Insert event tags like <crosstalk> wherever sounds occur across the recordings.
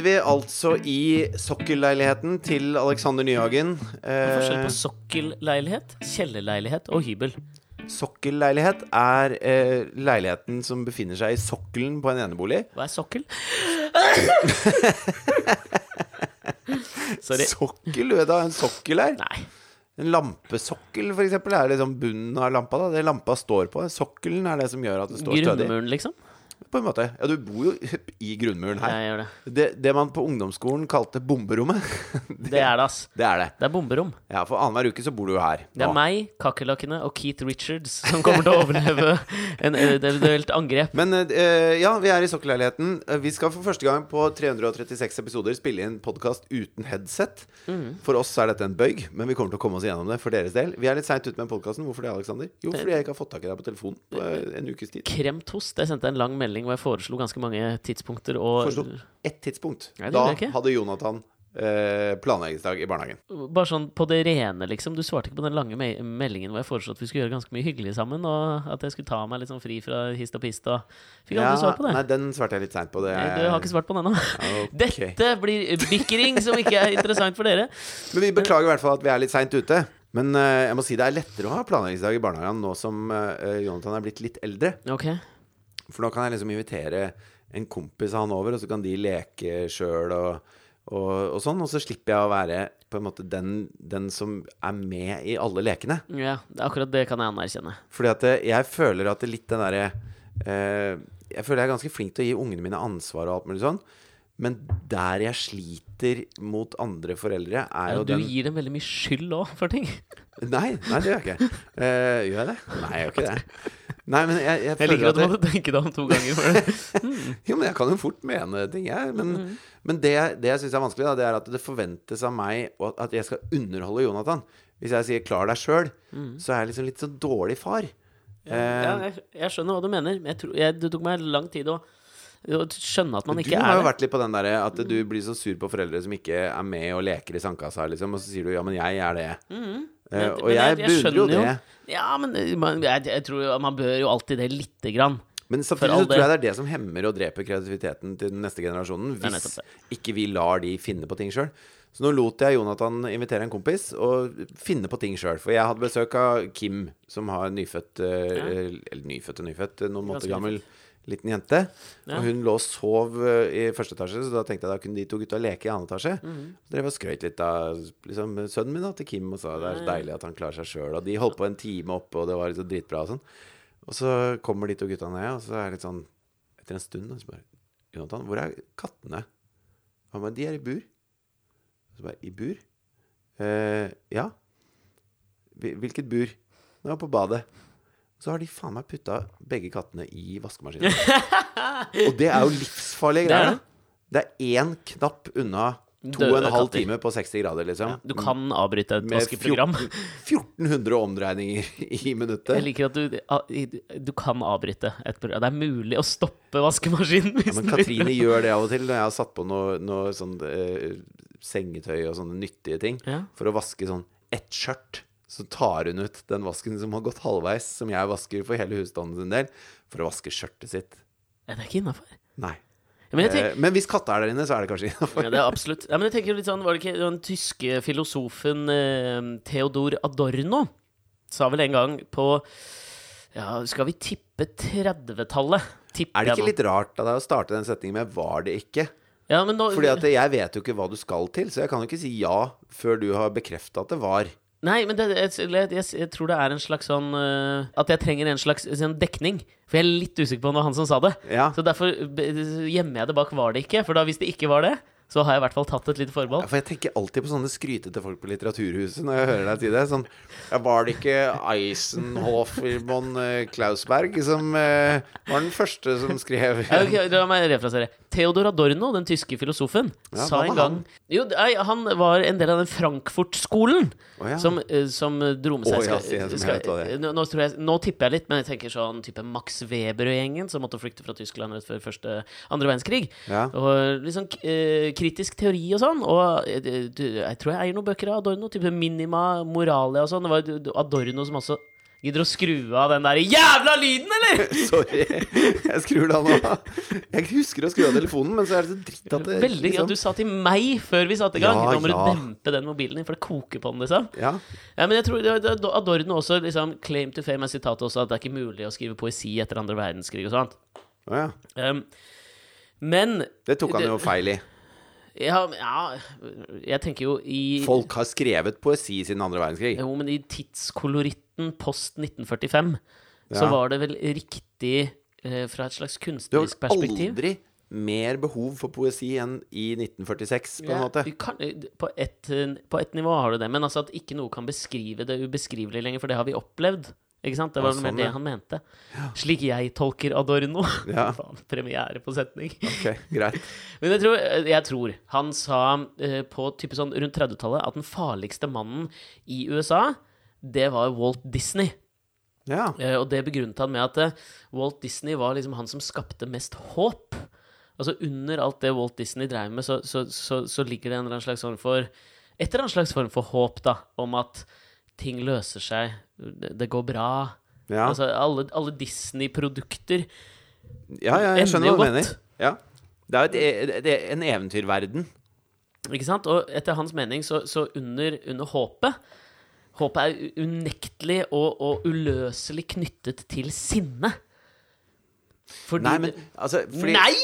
Sitter vi altså i sokkelleiligheten til Alexander Nyhagen. Forskjell Eh, på sokkelleilighet, kjellerleilighet og hybel. sokkelleilighet er eh, leiligheten som befinner seg i sokkelen på en enebolig. Hva er sokkel? <laughs> Sorry. Sokkel, du vet da, en sokkel her. Nei. En lampesokkel, for eksempel, er liksom bunnen av lampa. da Det lampa står på. Sokkelen er det som gjør at det står stødig. Grunnmuren, liksom? På en måte. Ja, du bor jo i grunnmuren her. Jeg gjør det. Det, det man på ungdomsskolen kalte bomberommet, <laughs> Det er det, ass. det er det. Det er bomberom. Ja, for annenhver uke så bor du jo her. Det er nå. meg, kakerlakkene og Keith Richards som kommer til å overleve <laughs> en eventuelt angrep. Men uh, ja, vi er i sokkelleiligheten. Vi skal for første gang på 336 episoder spille inn podkast uten headset. Mm. For oss er dette en bøyg, men vi kommer til å komme oss gjennom det for deres del. Vi er litt seint ute med podkasten. Hvorfor det, Aleksander? Jo, fordi jeg ikke har fått tak i deg på telefon på en ukes tid. Kremtost. Jeg sendte en lang melding hvor jeg foreslo ganske mange tidspunkter og Foreslo ett tidspunkt. Nei, Da hadde Jonathan eh, planleggingsdag i barnehagen. Bare sånn på det rene, liksom. Du svarte ikke på den lange me meldingen hvor jeg foreslo at vi skulle gjøre ganske mye hyggelig sammen, og at jeg skulle ta meg litt sånn fri fra hist og pist og Fikk aldri svar på det. nei, den svarte jeg litt seint på. Det Nei, Du har ikke svart på den ennå. Okay. Dette blir bikkering som ikke er interessant for dere. Men vi beklager i hvert fall at vi er litt seint ute. Men uh, jeg må si det er lettere å ha planleggingsdag i barnehagen nå som uh, Jonathan er blitt litt eldre. Ok. For nå kan jeg liksom invitere en kompis av han over, og så kan de leke sjøl og, og, og sånn. Og så slipper jeg å være på en måte den, den som er med i alle lekene. Ja, det- akkurat det kan jeg anerkjenne. Fordi at jeg føler at det litt den derre eh, Jeg føler jeg er ganske flink til å gi ungene mine ansvar og alt mulig sånn. Men der jeg sliter mot andre foreldre, er Ja, jo du gir dem veldig mye skyld òg for ting. Nei, nei, det gjør jeg ikke. Eh, gjør jeg det? Nei, jeg gjør ikke det. Nei, men jeg, jeg Jeg liker at du måtte tenke deg om to ganger for det. <laughs> Jo, men jeg kan jo fort mene ting, jeg. Men, Mm. men det, det jeg syns er vanskelig, da, det er at det forventes av meg at jeg skal underholde Jonathan. Hvis jeg sier 'klar deg sjøl', så er jeg liksom litt så dårlig far. Mm. Ja, Eh, jeg, jeg skjønner hva du mener, men jeg tror, det tok meg lang tid å, skjønne at man du ikke har er jo det. vært litt på den derre at du blir så sur på foreldre som ikke er med og leker i sandkassa, liksom, og så sier du 'ja, men jeg er det'. Mm. Men- og jeg, jeg- jeg beundrer jo det. Ja, men eh, jeg, jeg tror man bør jo alltid det lite grann. Men samtidig så tror jeg det er det som hemmer og dreper kreativiteten til den neste generasjonen. er Hvis ikke vi lar de finne på ting sjøl. Så nå lot jeg Jonathan invitere en kompis og finne på ting sjøl. For jeg hadde besøk av Kim, som har nyfødt ja. Eller nyfødt og nyfødt, noen måneder gammel liten jente. Ja. Og hun lå og sov eh, i første etasje, så da tenkte jeg da kunne de to gutta leke i annen etasje. Mhm. Så drev og skrøt litt av liksom, sønnen min da, til Kim og sa det er så deilig at han klarer seg sjøl. Og de holdt på en time oppe, og det var liksom dritbra og sånn. Og så kommer de to gutta ned, og så er det litt sånn Etter en stund så bare Jonathan, hvor er kattene? Han bare De er i bur. Så bare I bur? Eh, ja. Hvilket bur? Nå på badet. Så har de faen meg putta begge kattene i vaskemaskinen. og det er jo livsfarlige er greier. det. er én knapp unna to og en halv katter. time på 60 grader, liksom. Du kan avbryte et Med vaskeprogram. 1400 omdreininger i minuttet. Jeg liker at du, du kan avbryte et program. Det er mulig å stoppe vaskemaskinen. Hvis Ja, men. Katrine gjør det av og til når jeg har satt på noe, noe sånn eh, sengetøy og sånne nyttige ting. Ja. For å vaske sånn ett skjørt, så tar hun ut den vasken som har gått halvveis, som jeg vasker for hele husstanden sin del, for å vaske skjørtet sitt. Ja, det er ikke innafor. Nei. Men tenker, Eh, men hvis katta er der inne, så er det kanskje innafor. ja, det er absolutt. Ja, men jeg tenker litt sånn, Var det ikke den tyske filosofen eh, Theodor Adorno sa vel en gang på Ja, skal vi tippe 30-tallet? Tipper Er det ikke litt rart av deg å starte den setningen med 'var det ikke'? ja, men nå, Fordi at jeg vet jo ikke hva du skal til, så jeg kan jo ikke si ja før du har bekrefta at det var. Nei, men det, jeg, jeg, jeg, tror det er en slags sånn uh, At jeg trenger en slags sånn dekning. For jeg er litt usikker på om det var han som sa det. Ja. Så derfor gjemmer jeg det bak 'var det ikke'. For da hvis det ikke var det, så har jeg i hvert fall tatt et lite Ja. For jeg tenker alltid på sånne skrytete folk på Litteraturhuset når jeg hører deg si det. Sånn ja, Var det ikke Eisenhofer von eh, Klausberg som eh, var den første som skrev Ja, ok, La meg refrasere. Theodor Adorno, den tyske filosofen, Ja, sa en gang gang Jo, nei, han var en del av den Frankfurt-skolen. oh, ja. Som, eh, som dro med seg ja, skal, skal, nå, nå, jeg, nå tipper jeg litt, men jeg tenker sånn type Max Weber og gjengen, som måtte flykte fra Tyskland rett før første andre verdenskrig. Og sånn eh, kritisk teori og sånn. Og eh, du, jeg tror jeg eier noen bøker av Adorno, type Minima, Moralia og sånn. Det var Adorno som også Gidder å skru av den der jævla lyden, eller?! <laughs> Sorry. Jeg skrur den av nå. Jeg husker å skru av telefonen, men så er det så dritt at det Veldig liksom... at du sa til meg før vi satte i gang. Ja, Nå må du dempe den mobilen din, for det koker på den, liksom. Ja. Ja, men jeg tror det, det, Adorno også liksom, Claim to fame er sitatet også at det er ikke mulig å skrive poesi etter andre verdenskrig og sånt. Å ja. Um, men Det tok han jo feil i. ja, ja, jeg tenker jo i Folk har skrevet poesi siden andre verdenskrig. Jo, men i tidskoloritten post 1945 så var det vel riktig eh, fra et slags kunstnerisk perspektiv. Du har aldri mer behov for poesi enn i 1946, på en Ja, måte. kan, på, et, på et nivå har du det, men altså at ikke noe kan beskrive det ubeskrivelige lenger, for det har vi opplevd. Ikke sant? Det var Ja, sånn, det han mente. Slik jeg tolker Adorno. <laughs> Ja. Faen, premiere på setning. Ok, greit. <laughs> Men jeg tror, jeg tror han sa uh, på type sånn rundt 30-tallet at den farligste mannen i USA, det var Walt Disney. Ja. Uh, og det begrunnet han med at uh, Walt Disney var liksom han som skapte mest håp. Altså Under alt det Walt Disney drev med, så, så, så, så ligger det en eller annen slags form for Et eller annet slags form for håp, da, om at ting løser seg, det, går bra. Ja. Altså alle, alle Disney-produkter ja, ja, jeg skjønner hva du mener. Ja. Det er et, e- det er en eventyrverden. Ikke sant? Og etter hans mening så, så under, under håpet Håpet er unektelig og, og uløselig knyttet til sinne. Fordi Nei, men altså fordi, Nei!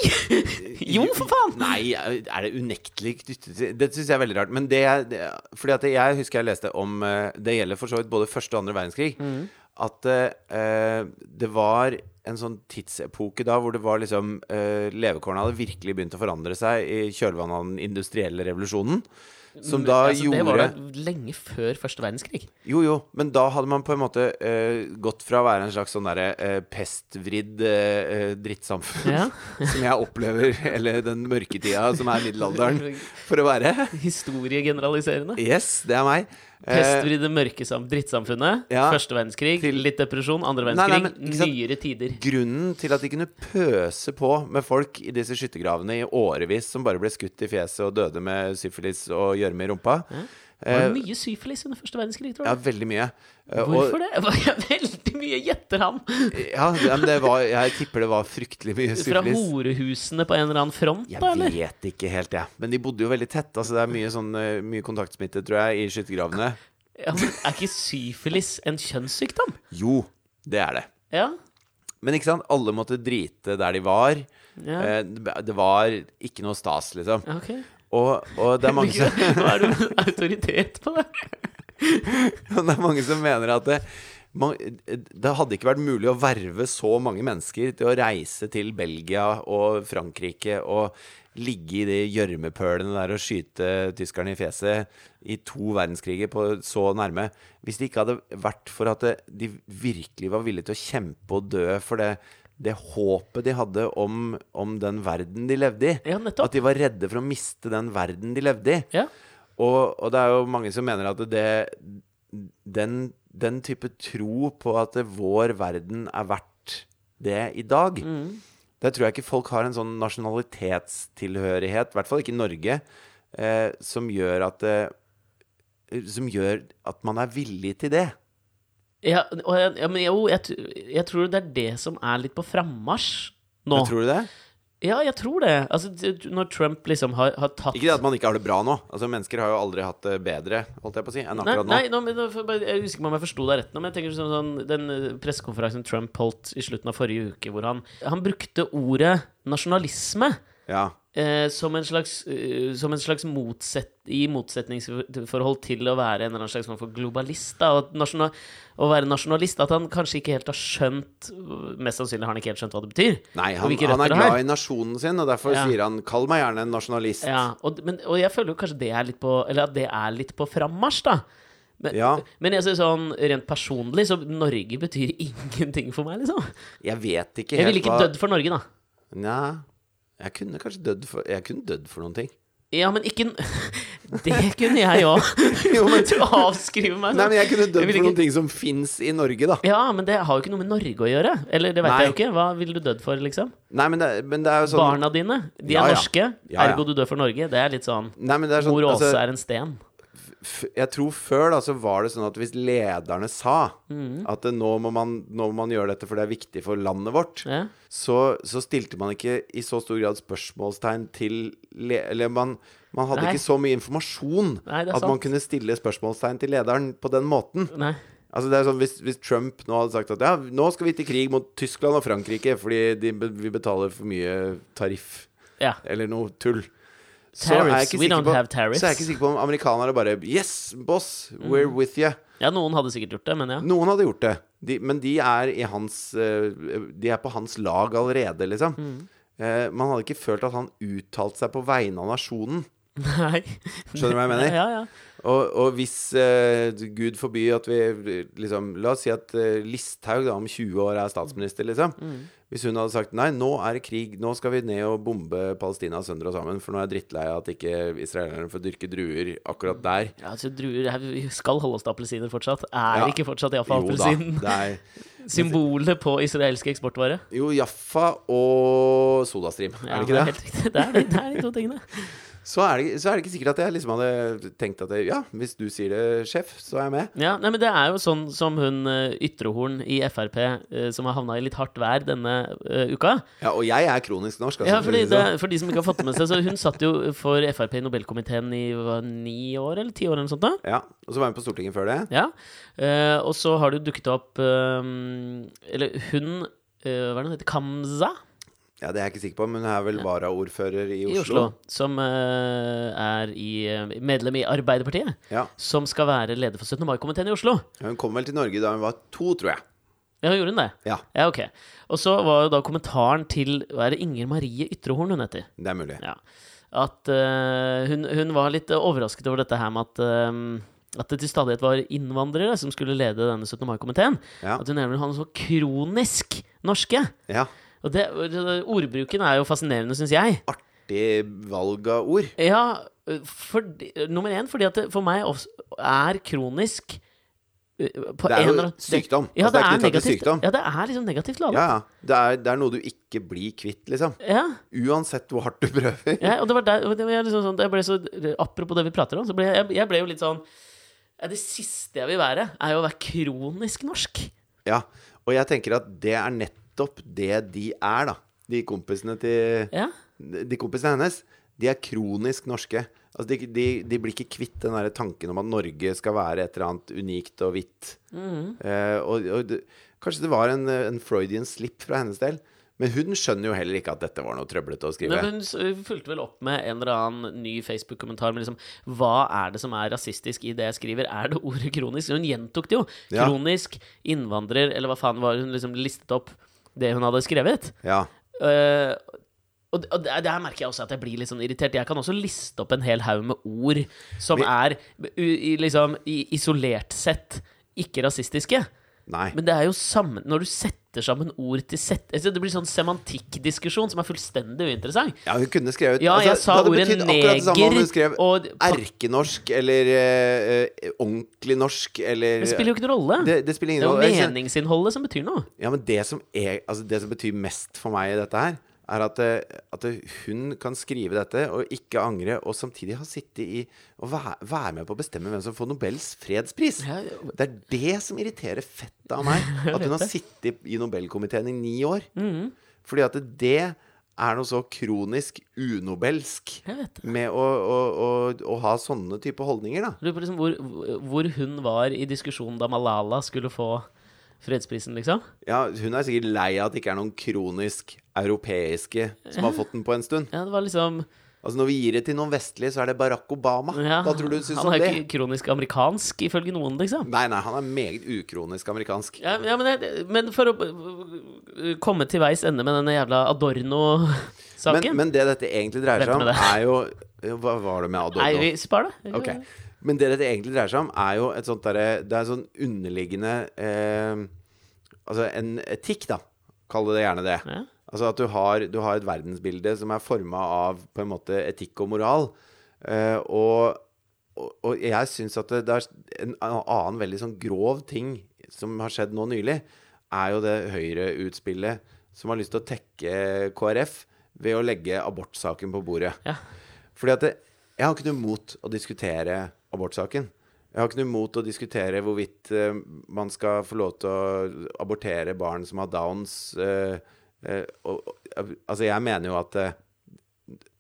<laughs> jo, for faen! Nei, er det unektelig knyttet til Det syns jeg er veldig rart. Men det, det Fordi at jeg husker jeg leste om eh, Det gjelder for så vidt både første og andre verdenskrig. At uh, det var en sånn tidsepoke da hvor det var liksom uh, Levekårene hadde virkelig begynt å forandre seg i kjølvannet av den industrielle revolusjonen. Som da altså, Det var da lenge før første verdenskrig. Jo, jo, men da hadde man på en måte uh, gått fra å være en slags sånn derre uh, pestvridd uh, drittsamfunn, Ja. <laughs> som jeg opplever, <laughs> eller den mørketida som er middelalderen, <laughs> for å være. Historiegeneraliserende. Yes, det er meg. Eh, Pestvridde mørkesam drittsamfunnet. Ja. Første verdenskrig, Til- litt depresjon. Andre Nei, nei, verdenskrig, men nyere tider. grunnen til at de kunne pøse på med folk i disse skyttergravene i årevis, som bare ble skutt i fjeset og døde med syfilis og gjørme i rumpa Det var eh, mye syfilis under første verdenskrig, tror Ja, veldig mye. Hvorfor Hvorfor det? <laughs> Var jeg veldig mye gjetter han. Ja, det- men det var, jeg tipper det var fryktelig mye syfilis. Fra horehusene på en eller annen front, Jeg da, eller? vet ikke helt, jeg. Men de bodde jo veldig tett. Altså, det er mye, sånn, eh, mye kontaktsmitte, tror jeg, i skyttergravene. Ja, men er ikke syfilis en kjønnssykdom? Jo, det er det. Ja. Men ikke sant, alle måtte drite der de var. ja. Eh, det det var ikke noe stas, liksom. Ok. Og, og det er mange som <laughs> Nå er du autoritet på det. <laughs> Det er mange som mener at det, man, det hadde ikke vært mulig å verve så mange mennesker til å reise til Belgia og Frankrike og ligge i de gjørmepølene der og skyte tyskerne i fjeset i to verdenskriger på så nærme, hvis det ikke hadde vært for at de virkelig var villige til å kjempe og dø for det, det håpet de hadde om, om den verden de levde i. Ja, nettopp. At de var redde for å miste den verden de levde i. Ja. Og, og det er jo mange som mener at det, den, den type tro på at vår verden er verdt det i dag Der tror jeg ikke folk har en sånn nasjonalitetstilhørighet, i hvert fall ikke i Norge, eh, som gjør at det, Som gjør at man er villig til det. Ja, jeg, ja, men jo, jeg, jeg tror det er det som er litt på frammarsj nå. Tror du det? Ja, jeg tror det. Altså, når Trump liksom har, har tatt Ikke det at man ikke har det bra nå. Altså Mennesker har jo aldri hatt det bedre holdt jeg på å si, enn Nei, akkurat nå. nei nå, men, nå jeg husker ikke om jeg forsto deg rett nå, men jeg tenker sånn, sånn den eh, pressekonferansen Trump holdt i slutten av forrige uke, hvor han, han brukte ordet nasjonalisme Ja. Eh, som en slags, eh, som en slags motset, i motsetningsforhold til å være en eller annen slags form for globalist. Da, og nasjonal, å være nasjonalist At han kanskje ikke helt har skjønt Mest sannsynlig har han ikke helt skjønt hva det betyr. Nei, han, han er glad i nasjonen sin, og derfor Ja. sier han 'kall meg gjerne en nasjonalist'. Ja, og, men, og jeg føler jo kanskje det er litt på Eller at det er litt på frammarsj, da. Men, Ja. men jeg synes sånn rent personlig så Norge betyr <laughs> ingenting for meg, liksom. Jeg vet ikke Jeg ville ikke dødd for Norge, da. Nja, jeg kunne kanskje dødd for Jeg kunne dødd for noen ting. Ja, men ikke <laughs> Det kunne jeg òg. <laughs> <laughs> Du avskriver meg. Nei, men jeg kunne dødd for noen ting som fins i Norge, da. Ja, men det har jo ikke noe med Norge å gjøre. Eller det vet jeg jo ikke. Hva ville du dødd for, liksom? Nei, men det, men det er jo sånn Barna dine, de er Ja, ja. norske. Ja, ja. Ergo du dør for Norge. Det er litt sånn Nei, men det er sånn Mor Åse altså, er en sten. Jeg tror før da så var det sånn at hvis lederne sa Mm. at nå, må man, nå må man gjøre dette for det er viktig for landet vårt, Ja. så, så stilte man ikke i så stor grad spørsmålstegn til le Eller man, man hadde Nei. ikke så mye informasjon Nei, at sant. man kunne stille spørsmålstegn til lederen på den måten. Nei. Altså det er sånn, hvis, hvis Trump nå hadde sagt at ja, nå skal vi til krig mot Tyskland og Frankrike fordi de, vi betaler for mye tariff, Ja. eller noe tull Tariffs. We don't på- have tariffs. Så er jeg ikke sikker på om amerikanere bare Yes, boss, we're with you. Ja, noen hadde sikkert gjort det, men ja. Noen hadde gjort det, de, men de er i hans eh, De er på hans lag allerede, liksom. Mm. Eh, man hadde ikke følt at han uttalte seg på vegne av nasjonen. <laughs> Nei. Skjønner du hva jeg mener? Ja, ja. Og, og hvis eh, Gud forby at vi liksom La oss si at eh, Listhaug da om 20 år er statsminister, liksom. Mm. Hvis hun hadde sagt nei, nå er det krig, nå skal vi ned og bombe Palestina sønder og sammen, for nå er jeg drittlei av at ikke israelerne får dyrke druer akkurat der. ja altså, druer er, skal holde oss til appelsiner fortsatt. Er Ja. ikke fortsatt Jaffa Jo da, appelsin det er <laughs> symbolet på israelske eksportvare? jo Jaffa og Sodastream, Ja, er det ikke det? helt. Det er de, det er de to tingene. <laughs> Så er, det, så er det ikke sikkert at jeg liksom hadde tenkt at det, ja, hvis du sier det, sjef, så er jeg med. Ja, nei, men Det er jo sånn som hun eh, Ytrehorn i Frp, eh, som har havna i litt hardt vær denne uh, uka. Ja, og jeg er kronisk norsk. Altså, Ja, for fordi det, sånn. For de som ikke har fått det med seg, så hun satt jo for Frp i Nobelkomiteen i hva, ni år, eller ti år, eller noe sånt. da Ja, og så var hun på Stortinget før det. Ja. uh, og så har det jo dukket opp uh, Eller hun Hva er det hun heter? Kamza? Ja, Det er jeg ikke sikker på, men hun er vel varaordfører i Oslo. I Oslo. Som uh, er i, eh, medlem i Arbeiderpartiet. Ja. Som skal være leder for 17. mai-komiteen i Oslo. Ja, Hun kom vel til Norge da hun var to, tror jeg. Ja, hun gjorde hun det? Ja, Ja, ok. Og så var jo da kommentaren til Hva er det Inger Marie Ytrehorn hun heter? det er mulig. Ja. At uh, hun, hun var litt overrasket over dette her med at eh, at det til stadighet var innvandrere som skulle lede denne 17. mai-komiteen. Ja. At hun nemlig hadde så kronisk norske. ja. Og det, ordbruken er jo fascinerende, syns jeg. Artig valg av ord. Ja, for, nummer én fordi at det for meg er kronisk eh, på Det er en jo sykdom. Ja, Altså, det er er negativt. sykdom. Ja, det er liksom negativt ladet. Ja, ja. Det er, det er noe du ikke blir kvitt, liksom. Ja, Uansett hvor hardt du prøver. ja, og det var der det var liksom sånn, jeg ble så, Apropos det vi prater om, så ble jeg, jeg ble jo litt sånn ja, Det siste jeg vil være, er jo å være kronisk norsk. Ja. Og jeg tenker at det er nettopp det de er, da. De kompisene til Ja, De kompisene hennes, de er kronisk norske. Altså, de, de, de blir ikke kvitt den der tanken om at Norge skal være et eller annet unikt og hvitt. Eh, og og kanskje det var en, en Freudian slip fra hennes del. Men hun skjønner jo heller ikke at dette var noe trøblete å skrive. Men hun fulgte vel opp med en eller annen ny Facebook-kommentar med liksom Hva er det som er rasistisk i det jeg skriver? Er det ordet kronisk? Hun gjentok det jo. Kronisk, innvandrer, eller hva faen var hun liksom listet opp det hun hadde skrevet? Ja. Uh, og, og der, der merker jeg også at jeg blir litt sånn irritert. Jeg kan også liste opp en hel haug med ord som Men, er liksom isolert sett ikke rasistiske. Nei. Men det er jo sammen Når du setter sammen ord til sett altså Det blir sånn semantikkdiskusjon som er fullstendig uinteressant. Ja, hun kunne skrevet Ja, altså, jeg sa det hadde ordet betydd akkurat det samme om hun skrev og erkenorsk eller eh, ordentlig norsk eller Det spiller jo ikke noen rolle. det, det spiller Det er jo rolle. Meningsinnholdet som betyr noe. Ja, men det som, er, altså det som betyr mest for meg i dette her, er at, eh, at hun kan skrive dette og ikke angre, og samtidig ha sittet i og være, være med på å bestemme hvem som får Nobels fredspris. Det er det som irriterer fett av meg. <laughs> At hun har sittet i Nobelkomiteen i ni år. Mm. Fordi at det er noe så kronisk unobelsk med å, å, å, å ha sånne type holdninger, da. På liksom hvor, hvor hun var i diskusjonen da Malala skulle få fredsprisen, liksom. Ja, hun er sikkert lei av at det ikke er noen kronisk europeiske som har fått den på en stund. Ja, det var liksom Altså Når vi gir det til noen vestlige, så er det Barack Obama. ja, Hva tror du syns Han om er det? jo ikke kronisk amerikansk, ifølge noen, liksom. Nei, nei, han er meget ukronisk amerikansk. Ja, ja men, jeg, men for å komme til veis ende med denne jævla Adorno-saken men det dette egentlig dreier seg om, er jo Hva var det med Adorno? Nei, vi spar det. Ok. Men det dette egentlig dreier seg om, er jo et sånt derre Det er sånn underliggende eh, Altså en etikk, da. Kall det gjerne det. Ja. Altså at du har, du har et verdensbilde som er forma av på en måte etikk og moral. Eh, og, og, og jeg syns at det, det er en annen veldig sånn grov ting som har skjedd nå nylig, er jo det Høyre-utspillet som har lyst til å tekke KrF ved å legge abortsaken på bordet. Ja. Fordi at det, jeg har ikke noe mot å diskutere abortsaken. Jeg har ikke noe imot å diskutere hvorvidt eh, man skal få lov til å abortere barn som har downs. eh, og, og, altså, jeg mener jo at eh,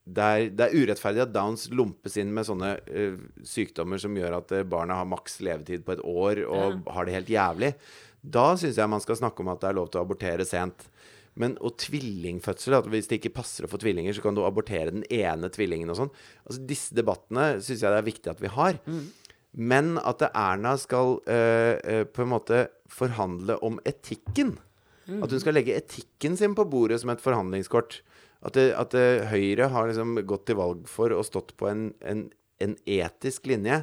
det er, det er urettferdig at downs lumpes inn med sånne uh, sykdommer som gjør at eh, barna har maks levetid på et år og har det helt jævlig. Da syns jeg man skal snakke om at det er lov til å abortere sent. Men og tvillingfødsel, at hvis det ikke passer å få tvillinger, så kan du abortere den ene tvillingen og sånn. Altså Disse debattene syns jeg det er viktig at vi har. Men at Erna skal uh, eh, på en måte forhandle om etikken. At hun skal legge etikken sin på bordet som et forhandlingskort. At, det, at det, Høyre har liksom gått til valg for og stått på en, en, en etisk linje.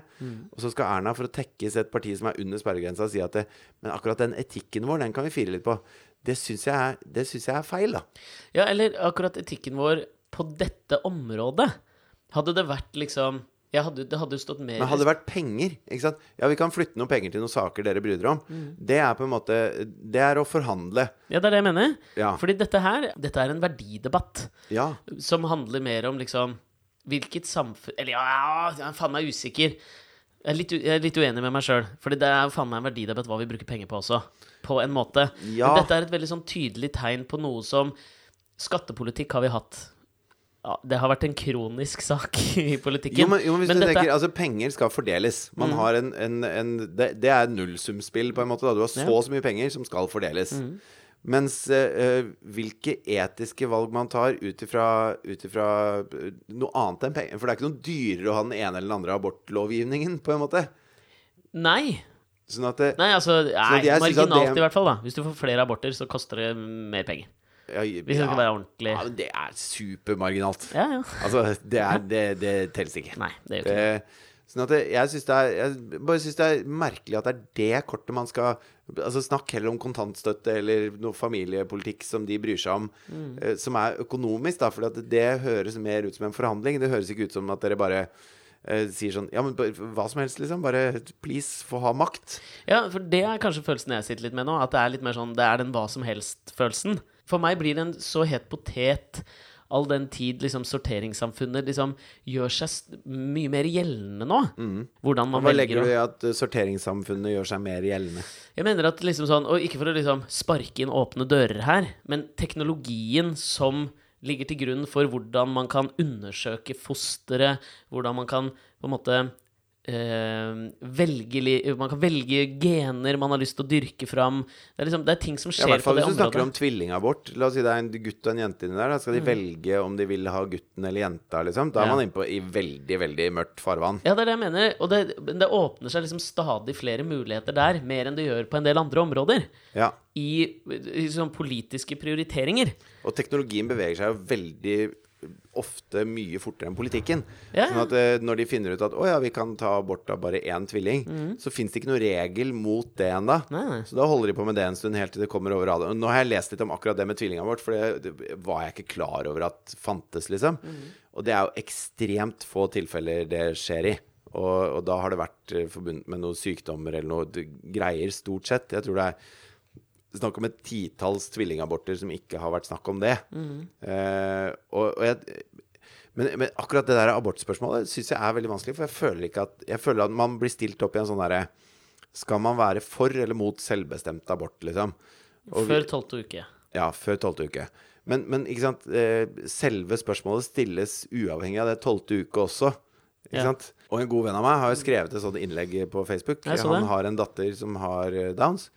Og så skal Erna, for å tekkes et parti som er under sperregrensa, si at det, men akkurat den etikken vår, den kan vi fire litt på. Det syns jeg, jeg er feil, da. Ja, eller akkurat etikken vår på dette området. Hadde det vært liksom hadde, Det hadde jo stått mer Men hadde det vært penger ikke sant? Ja, vi kan flytte noen penger til noen saker dere bryr dere om. Det er på en måte Det er å forhandle. Ja, det er det jeg mener. Ja. Fordi dette her Dette er en verdidebatt Ja. som handler mer om liksom Hvilket samfunn Eller ja, jeg er faen meg usikker. Jeg er litt, jeg er litt uenig med meg sjøl. Fordi det er jo faen meg en verdidebatt hva vi bruker penger på også. På en måte. Ja. Men dette er et veldig sånn tydelig tegn på noe som Skattepolitikk har vi hatt. Ja, det har vært en kronisk sak <laughs> i politikken. Jo, men, jo, men hvis Men du dette- tenker Altså, penger skal fordeles. Man har en, en, en det, det er nullsumspill, på en måte. Da. Du har så Ja. så mye penger som skal fordeles. Mens eh, eh, hvilke etiske valg man tar ut ifra eh, noe annet enn penger For det er ikke noe dyrere å ha den ene eller den andre abortlovgivningen, på en måte. Nei. Sånn at det, Nei, altså nei, jeg at Marginalt, det- i hvert fall. da Hvis du får flere aborter, så koster det mer penger. Ja, Hvis det skal være ordentlig. ja, men det er supermarginalt. Ja, ja. Altså, det, er, det, det telles ikke. Nei, det gjør ikke det. Det, sånn at jeg syns det er Jeg bare synes det er merkelig at det er det kortet man skal Altså Snakk heller om kontantstøtte eller noe familiepolitikk som de bryr seg om, Mm. eh, som er økonomisk, da. For det høres mer ut som en forhandling. Det høres ikke ut som at dere bare eh, sier sånn Ja, men hva som helst, liksom. Bare please, få ha makt. Ja, for det er kanskje følelsen jeg sitter litt med nå. At det er litt mer sånn Det er den hva som helst-følelsen. For meg blir det en så het potet all den tid liksom sorteringssamfunnet liksom gjør seg mye mer gjeldende nå. Hvordan man Hva legger du i at eh, sorteringssamfunnet gjør seg mer gjeldende? Jeg mener at liksom sånn, og ikke for å liksom sparke inn åpne dører her, men teknologien som ligger til grunn for hvordan man kan undersøke fosteret, hvordan man kan på en måte eh, velge, man kan velge gener man har lyst til å dyrke fram. Det er, liksom, det er ting som Ja, i skjer hvert fall på det hvis du snakker området. om tvillingabort. La oss si det er en gutt og en jente inni der. Da skal de Mm. velge om de vil ha gutten eller jenta, liksom. Da er Ja. man inne på i veldig, veldig mørkt farvann. Ja, det er det jeg mener. Og det, det åpner seg liksom stadig flere muligheter der, mer enn det gjør på en del andre områder. Ja. I, i sånn politiske prioriteringer. Og teknologien beveger seg jo veldig ofte mye fortere enn politikken. Ja, Sånn at uh, når de finner ut at å ja, vi kan ta abort av bare én tvilling, så fins det ikke noe regel mot det ennå. Mm. Så da holder de på med det en stund helt til det kommer over alle. Nå har jeg lest litt om akkurat det med tvillingabort, for det, det var jeg ikke klar over at fantes, liksom. Mm. Og det er jo ekstremt få tilfeller det skjer i. Og, og da har det vært eh, forbundet med noen sykdommer eller noe greier, stort sett. Jeg tror det er snakk om et titalls tvillingaborter som ikke har vært snakk om det. Eh, og, og jeg, men, men akkurat det der abortspørsmålet syns jeg er veldig vanskelig, for jeg føler ikke at Jeg føler at man blir stilt opp i en sånn derre Skal man være for eller mot selvbestemt abort, liksom? Og Før tolvte uke. ja, før tolvte uke. Men, men ikke sant, eh, selve spørsmålet stilles uavhengig av det tolvte uke også. Ikke Ja. sant? Og en god venn av meg har jo skrevet et sånt innlegg på Facebook. Han har en datter som har eh, downs,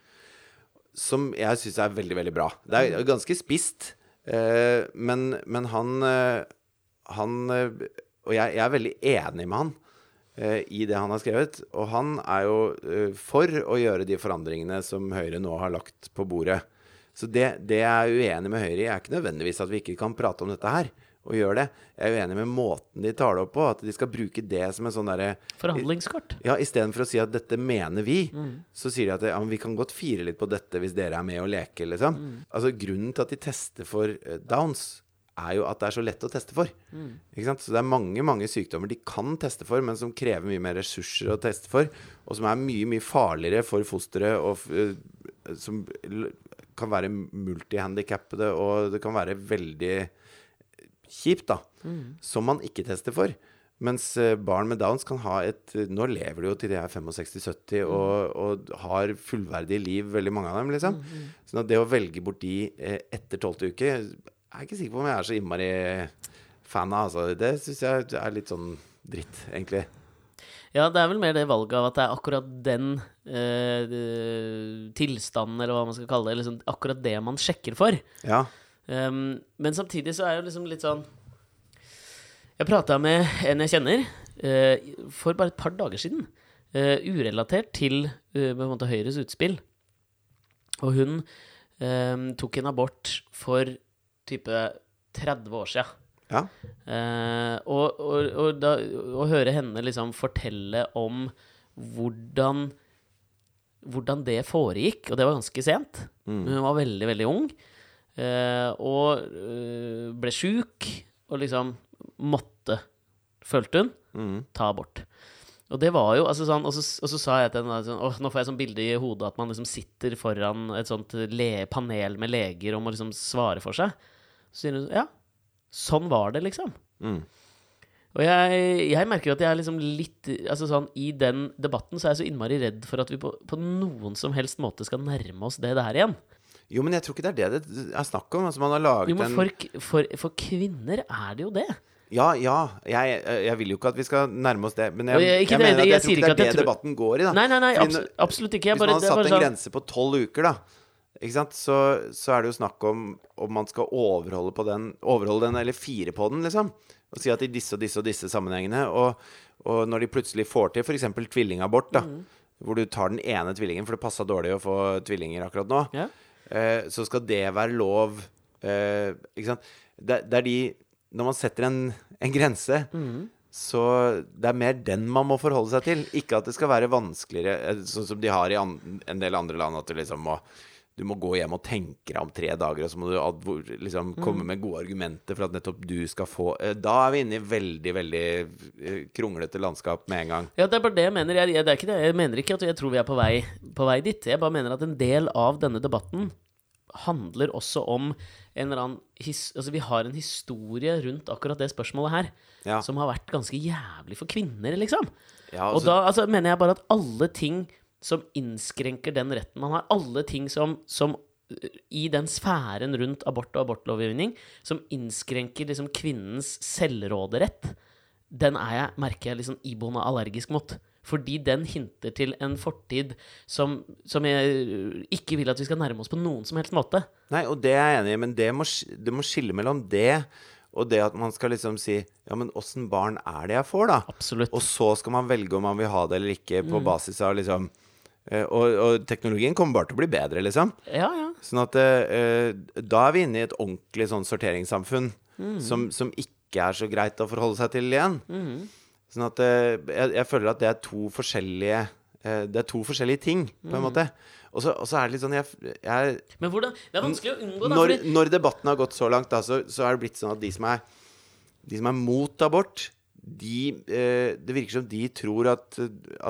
som jeg syns er veldig, veldig bra. Det er ganske spist, eh, men, men han eh, Han eh, Og jeg, jeg er veldig enig med han eh, i det han har skrevet. Og han er jo eh, for å gjøre de forandringene som Høyre nå har lagt på bordet. Så det, det jeg er uenig med Høyre i, er ikke nødvendigvis at vi ikke kan prate om dette her. Og gjøre det. Jeg er uenig med måten de tar det opp på. At de skal bruke det som en sånn derre Forhandlingskort. ja, Istedenfor å si at 'dette mener vi', Mm. så sier de at ja, vi kan godt fire litt på dette hvis dere er med og leker, liksom. Mm. Altså Grunnen til at de tester for eh, downs, er jo at det er så lett å teste for. Mm. Så det er mange mange sykdommer de kan teste for, men som krever mye mer ressurser å teste for, og som er mye, mye farligere for fosteret, og eh, som kan være multihandikappede, og det kan være veldig kjipt, da. Som man ikke tester for. Mens eh, barn med Downs kan ha et Nå lever de jo til de er 65-70 og, og har fullverdige liv, veldig mange av dem, liksom. Sånn at det å velge bort de eh, etter tolvte uke Jeg er ikke sikker på om jeg er så innmari fan av. Altså. Det syns jeg er litt sånn dritt, egentlig. Ja, det er vel mer det valget av at det er akkurat den eh, tilstanden, eller hva man skal kalle det, liksom akkurat det man sjekker for. Ja. Um, men samtidig så er jo liksom litt sånn Jeg prata med en jeg kjenner uh, for bare et par dager siden. Uh, urelatert til uh, måte Høyres utspill. Og hun um, tok en abort for type 30 år sia. ja. Og, og, og da, å høre henne liksom fortelle om hvordan hvordan det foregikk, og det var ganske sent. Hun var veldig, veldig ung. Eh, og eh, ble sjuk, og liksom måtte, følte hun, Mm. ta abort. Og det var jo altså sånn, og så, og så sa jeg til henne sånn, Åh, nå får jeg sånn bilde i hodet at man liksom sitter foran et sånt panel med leger og må liksom svare for seg. Så sier hun ja, sånn var det, liksom. Mm. Og jeg, jeg merker at jeg er liksom litt Altså sånn, I den debatten så er jeg så innmari redd for at vi på, på noen som helst måte skal nærme oss det der igjen. Jo, men jeg tror ikke det er det det er snakk om. Altså, man har laget Jo, men en for, for, for kvinner er det jo det. Ja, ja. Jeg, jeg vil jo ikke at vi skal nærme oss det. Men jeg, jeg- det- mener at jeg tror ikke det er det tror- debatten går i, da. Nei, nei, nei, abs absolutt ikke. Hvis bare, man har satt en sånn grense på tolv uker, da, ikke? Så, så er det jo snakk om om man skal overholde, på den, overholde den, eller fire på den, liksom. Og si at i disse og disse og disse sammenhengene Og, og når de plutselig får til f.eks. tvillingabort, da, Mm. hvor du tar den ene tvillingen, for det passa dårlig å få tvillinger akkurat nå, Ja. Eh, så skal det være lov eh, Ikke sant? Det, det er de Når man setter en, en grense, Mm. så det er mer den man må forholde seg til. Ikke at det skal være vanskeligere, eh, sånn som de har i an, en del andre land, at du liksom må du må gå hjem og tenke deg om tre dager, og så må du liksom, komme med gode argumenter for at nettopp du skal få eh, Da er vi inne i veldig, veldig eh, kronglete landskap med en gang. Ja, det er bare det jeg mener. Jeg, jeg, det er ikke det. jeg mener ikke at jeg tror vi er på vei, på vei dit. Jeg bare mener at en del av denne debatten handler også om en eller annen his, Altså, vi har en historie rundt akkurat det spørsmålet her Ja. som har vært ganske jævlig for kvinner, liksom. Ja, Og altså- da altså, mener jeg bare at alle ting som innskrenker den retten man har, alle ting som, som i den sfæren rundt abort og abortlovgivning, som innskrenker liksom kvinnens selvråderett, den er jeg, merker jeg liksom iboende allergisk mot. Fordi den hinter til en fortid som, som jeg uh, ikke vil at vi skal nærme oss på noen som helst måte. Nei, og det er jeg enig i, men det må, det må skille mellom det og det at man skal liksom si Ja, men åssen barn er det jeg får, da? Absolutt. Og så skal man velge om man vil ha det eller ikke, Mm. på basis av liksom og, og teknologien kommer bare til å bli bedre, liksom. Ja, ja. Sånn at uh, da er vi inne i et ordentlig sånn sorteringssamfunn Mm. som, som ikke er så greit å forholde seg til igjen. Mm. Sånn at uh, jeg, jeg føler at det er to forskjellige uh, Det er to forskjellige ting, på Mm. måte. Og så, er det litt sånn jeg, jeg Men hvordan Det er vanskelig å unngå, da. når, når debatten har gått så langt, da, så, så er det blitt sånn at de som er, de som er mot abort, de, eh, det virker som de tror at,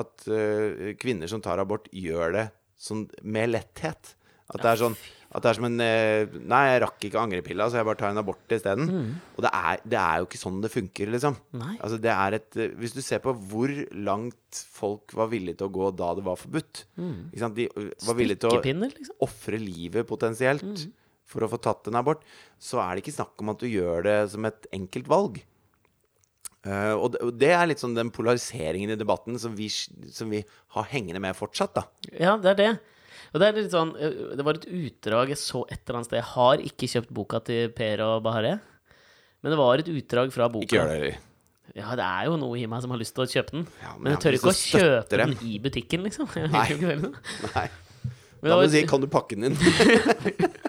at eh, kvinner som tar abort, gjør det sånn med letthet. At det er sånn at det er som en eh, Nei, jeg rakk ikke angrepilla, så jeg bare tar en abort isteden. Og det er, det er jo ikke sånn det funker, liksom. Altså, det er et Hvis du ser på hvor langt folk var villige til å gå da det var forbudt ikke sant? De var villige til å liksom. ofre livet potensielt for å få tatt en abort, så er det ikke snakk om at du gjør det som et enkelt valg. Eh, og, det, er litt sånn den polariseringen i debatten som vi, som vi har hengende med fortsatt, da. Ja, det er det. Og det er litt sånn øh, Det var et utdrag jeg så et eller annet sted. Jeg har ikke kjøpt boka til Per og Bahareh. Men det var et utdrag fra boka. Ikke gjør det, eller? Ja, det er jo noe i meg som har lyst til å kjøpe den. Ja, men men jeg tør ikke å kjøpe dem. den i butikken, liksom. <laughs> Nei. Nei. Men Da må du si 'kan du pakke den inn'? <laughs>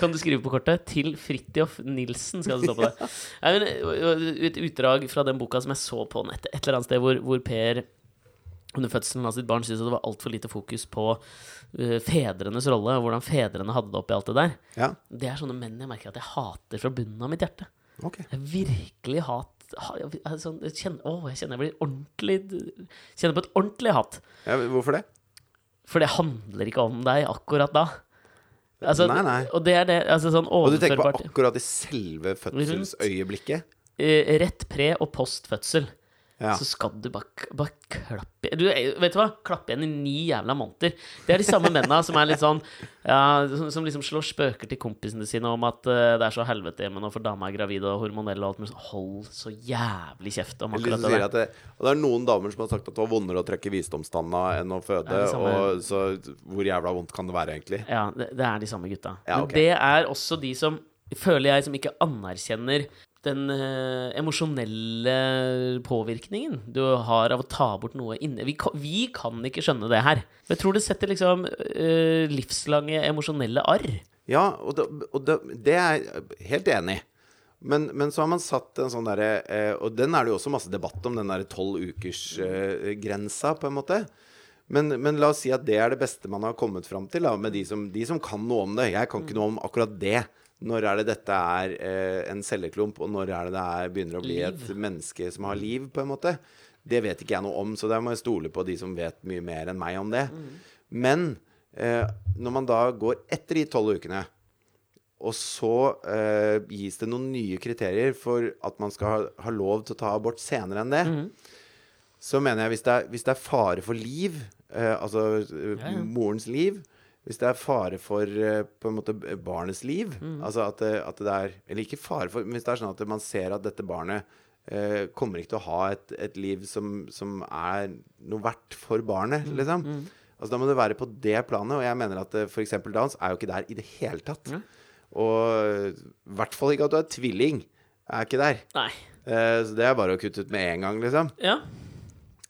kan du skrive på kortet? Til Fridtjof Nilsen, skal det stå på det. Men, øh, et utdrag fra den boka som jeg så på nettet et eller annet sted, hvor, hvor Per under fødselen av sitt barn syntes det var altfor lite fokus på uh, fedrenes rolle, og hvordan fedrene hadde det oppi alt det der. Ja, Det er sånne menn jeg merker at jeg hater fra bunnen av mitt hjerte. Okay. Jeg virkelig hat ha- jeg, sånn, jeg, kjenner, å, jeg kjenner jeg blir ordentlig Kjenner på et ordentlig hat. Ja, hvorfor det? For det handler ikke om deg akkurat da. Altså, Nei, nei. Og det er det altså, sånn Og du tenker på akkurat i selve fødselsøyeblikket? eh, Rett pre- og post fødsel. Ja. så skal du bare, bare klappe du, Vet du hva? Klappe igjen i ni jævla måneder. Det er de samme mennene som er litt sånn ja, som, som liksom slår spøker til kompisene sine om at uh, det er så helvete hjemme nå, for dama er gravid og hormonell og alt mulig sånn. Hold så jævlig kjeft om akkurat det. at det, og det er noen damer som har sagt at det var vondere å trekke visdomstanna enn å føde. Og så hvor jævla vondt kan det være, egentlig? Ja, det, det er de samme gutta. Ja, Men det er også de som, føler jeg, som ikke anerkjenner den eh, emosjonelle påvirkningen du har av å ta bort noe inne. Vi, vi kan ikke skjønne det her. Jeg tror det setter liksom eh, livslange emosjonelle arr. Ja, og, det, og det, det er jeg helt enig i. Men, men så har man satt en sånn derre eh, Og den er det jo også masse debatt om, den derre tolv ukers-grensa, på en måte. Men, men la oss si at det er det beste man har kommet fram til, da, med de som, de som kan noe om det. Jeg kan ikke noe om akkurat det. Når er det dette er eh, en celleklump, og når er det det er, begynner å bli et menneske som har liv, på en måte? Det vet ikke jeg noe om, så der må jeg stole på de som vet mye mer enn meg om det. Men eh, når man da går etter de tolv ukene, og så eh, gis det noen nye kriterier for at man skal ha, ha lov til å ta abort senere enn det, så mener jeg hvis det er, hvis det er fare for liv, eh, altså eh, Ja, ja. morens liv Hvis det er fare for eh, på en måte barnets liv Altså at, det- at det er Eller ikke fare for, men hvis det er sånn at man ser at dette barnet eh, kommer ikke til å ha et, et liv som, som er noe verdt for barnet, liksom. Altså Da må det være på det planet, og jeg mener at eh, f.eks. dans er jo ikke der i det hele tatt. Ja. Og eh, i hvert fall ikke at du er tvilling. Er ikke der. Nei. Eh, så det er bare å kutte ut med en gang, liksom. Ja.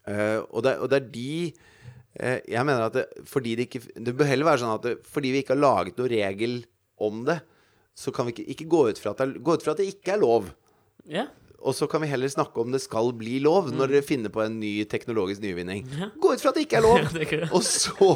Eh, og, det, og det er de eh, Jeg mener at det, fordi det ikke Det bør heller være sånn at det, fordi vi ikke har laget noen regel om det, så kan vi ikke, ikke gå, ut fra at det, gå ut fra at det ikke er lov. ja. Og så kan vi heller snakke om det skal bli lov, når dere finner på en ny teknologisk nyvinning. Mm. Ja. Gå ut fra at det ikke er lov! <laughs> Ja, og så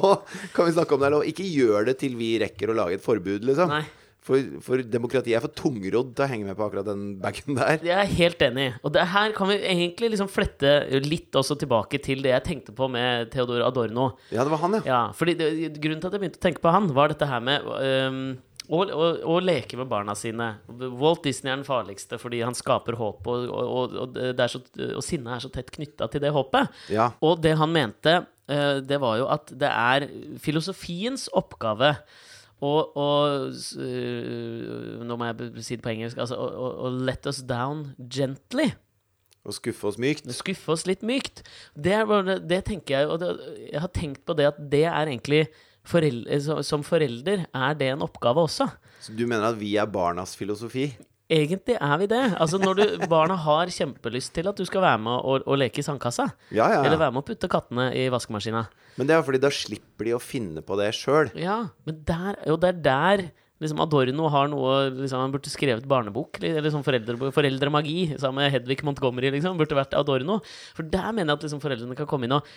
kan vi snakke om det er lov. Ikke gjør det til vi rekker å lage et forbud, liksom. Nei. For, for demokratiet er for tungrodd til å henge med på akkurat den bagen der. Jeg er helt enig. Og det her kan vi egentlig liksom flette litt også tilbake til det jeg tenkte på med Theodor Adorno. Ja, det var han, ja. Ja, fordi det, Grunnen til at jeg begynte å tenke på han, var dette her med um, å, å, å leke med barna sine. Walt Disney er den farligste fordi han skaper håp, og, og, og, så, og sinnet er så tett knytta til det håpet. Ja. Og det han mente, eh, det var jo at det er filosofiens oppgave å og s- øh, Nå må jeg si det på engelsk. Altså å, å, å let us down gently. Og skuffe oss mykt. Skuffe oss litt mykt. Det, er det tenker jeg Og det, jeg har tenkt på det at det er egentlig forel- Som forelder er det en oppgave også. Så du mener at vi er barnas filosofi? Egentlig er vi det. Altså Når du, barna har kjempelyst til at du skal være med og, og leke i sandkassa, Ja, ja, eller være med å putte kattene i vaskemaskina Men det er fordi da slipper de å finne på det sjøl. Ja, men der, jo, det er der liksom Adorno har noe liksom, Han burde skrevet barnebok, eller sånn foreldre, foreldremagi, sammen med Hedvig Montgomery, liksom. Burde vært Adorno. For der mener jeg at liksom, foreldrene kan komme inn og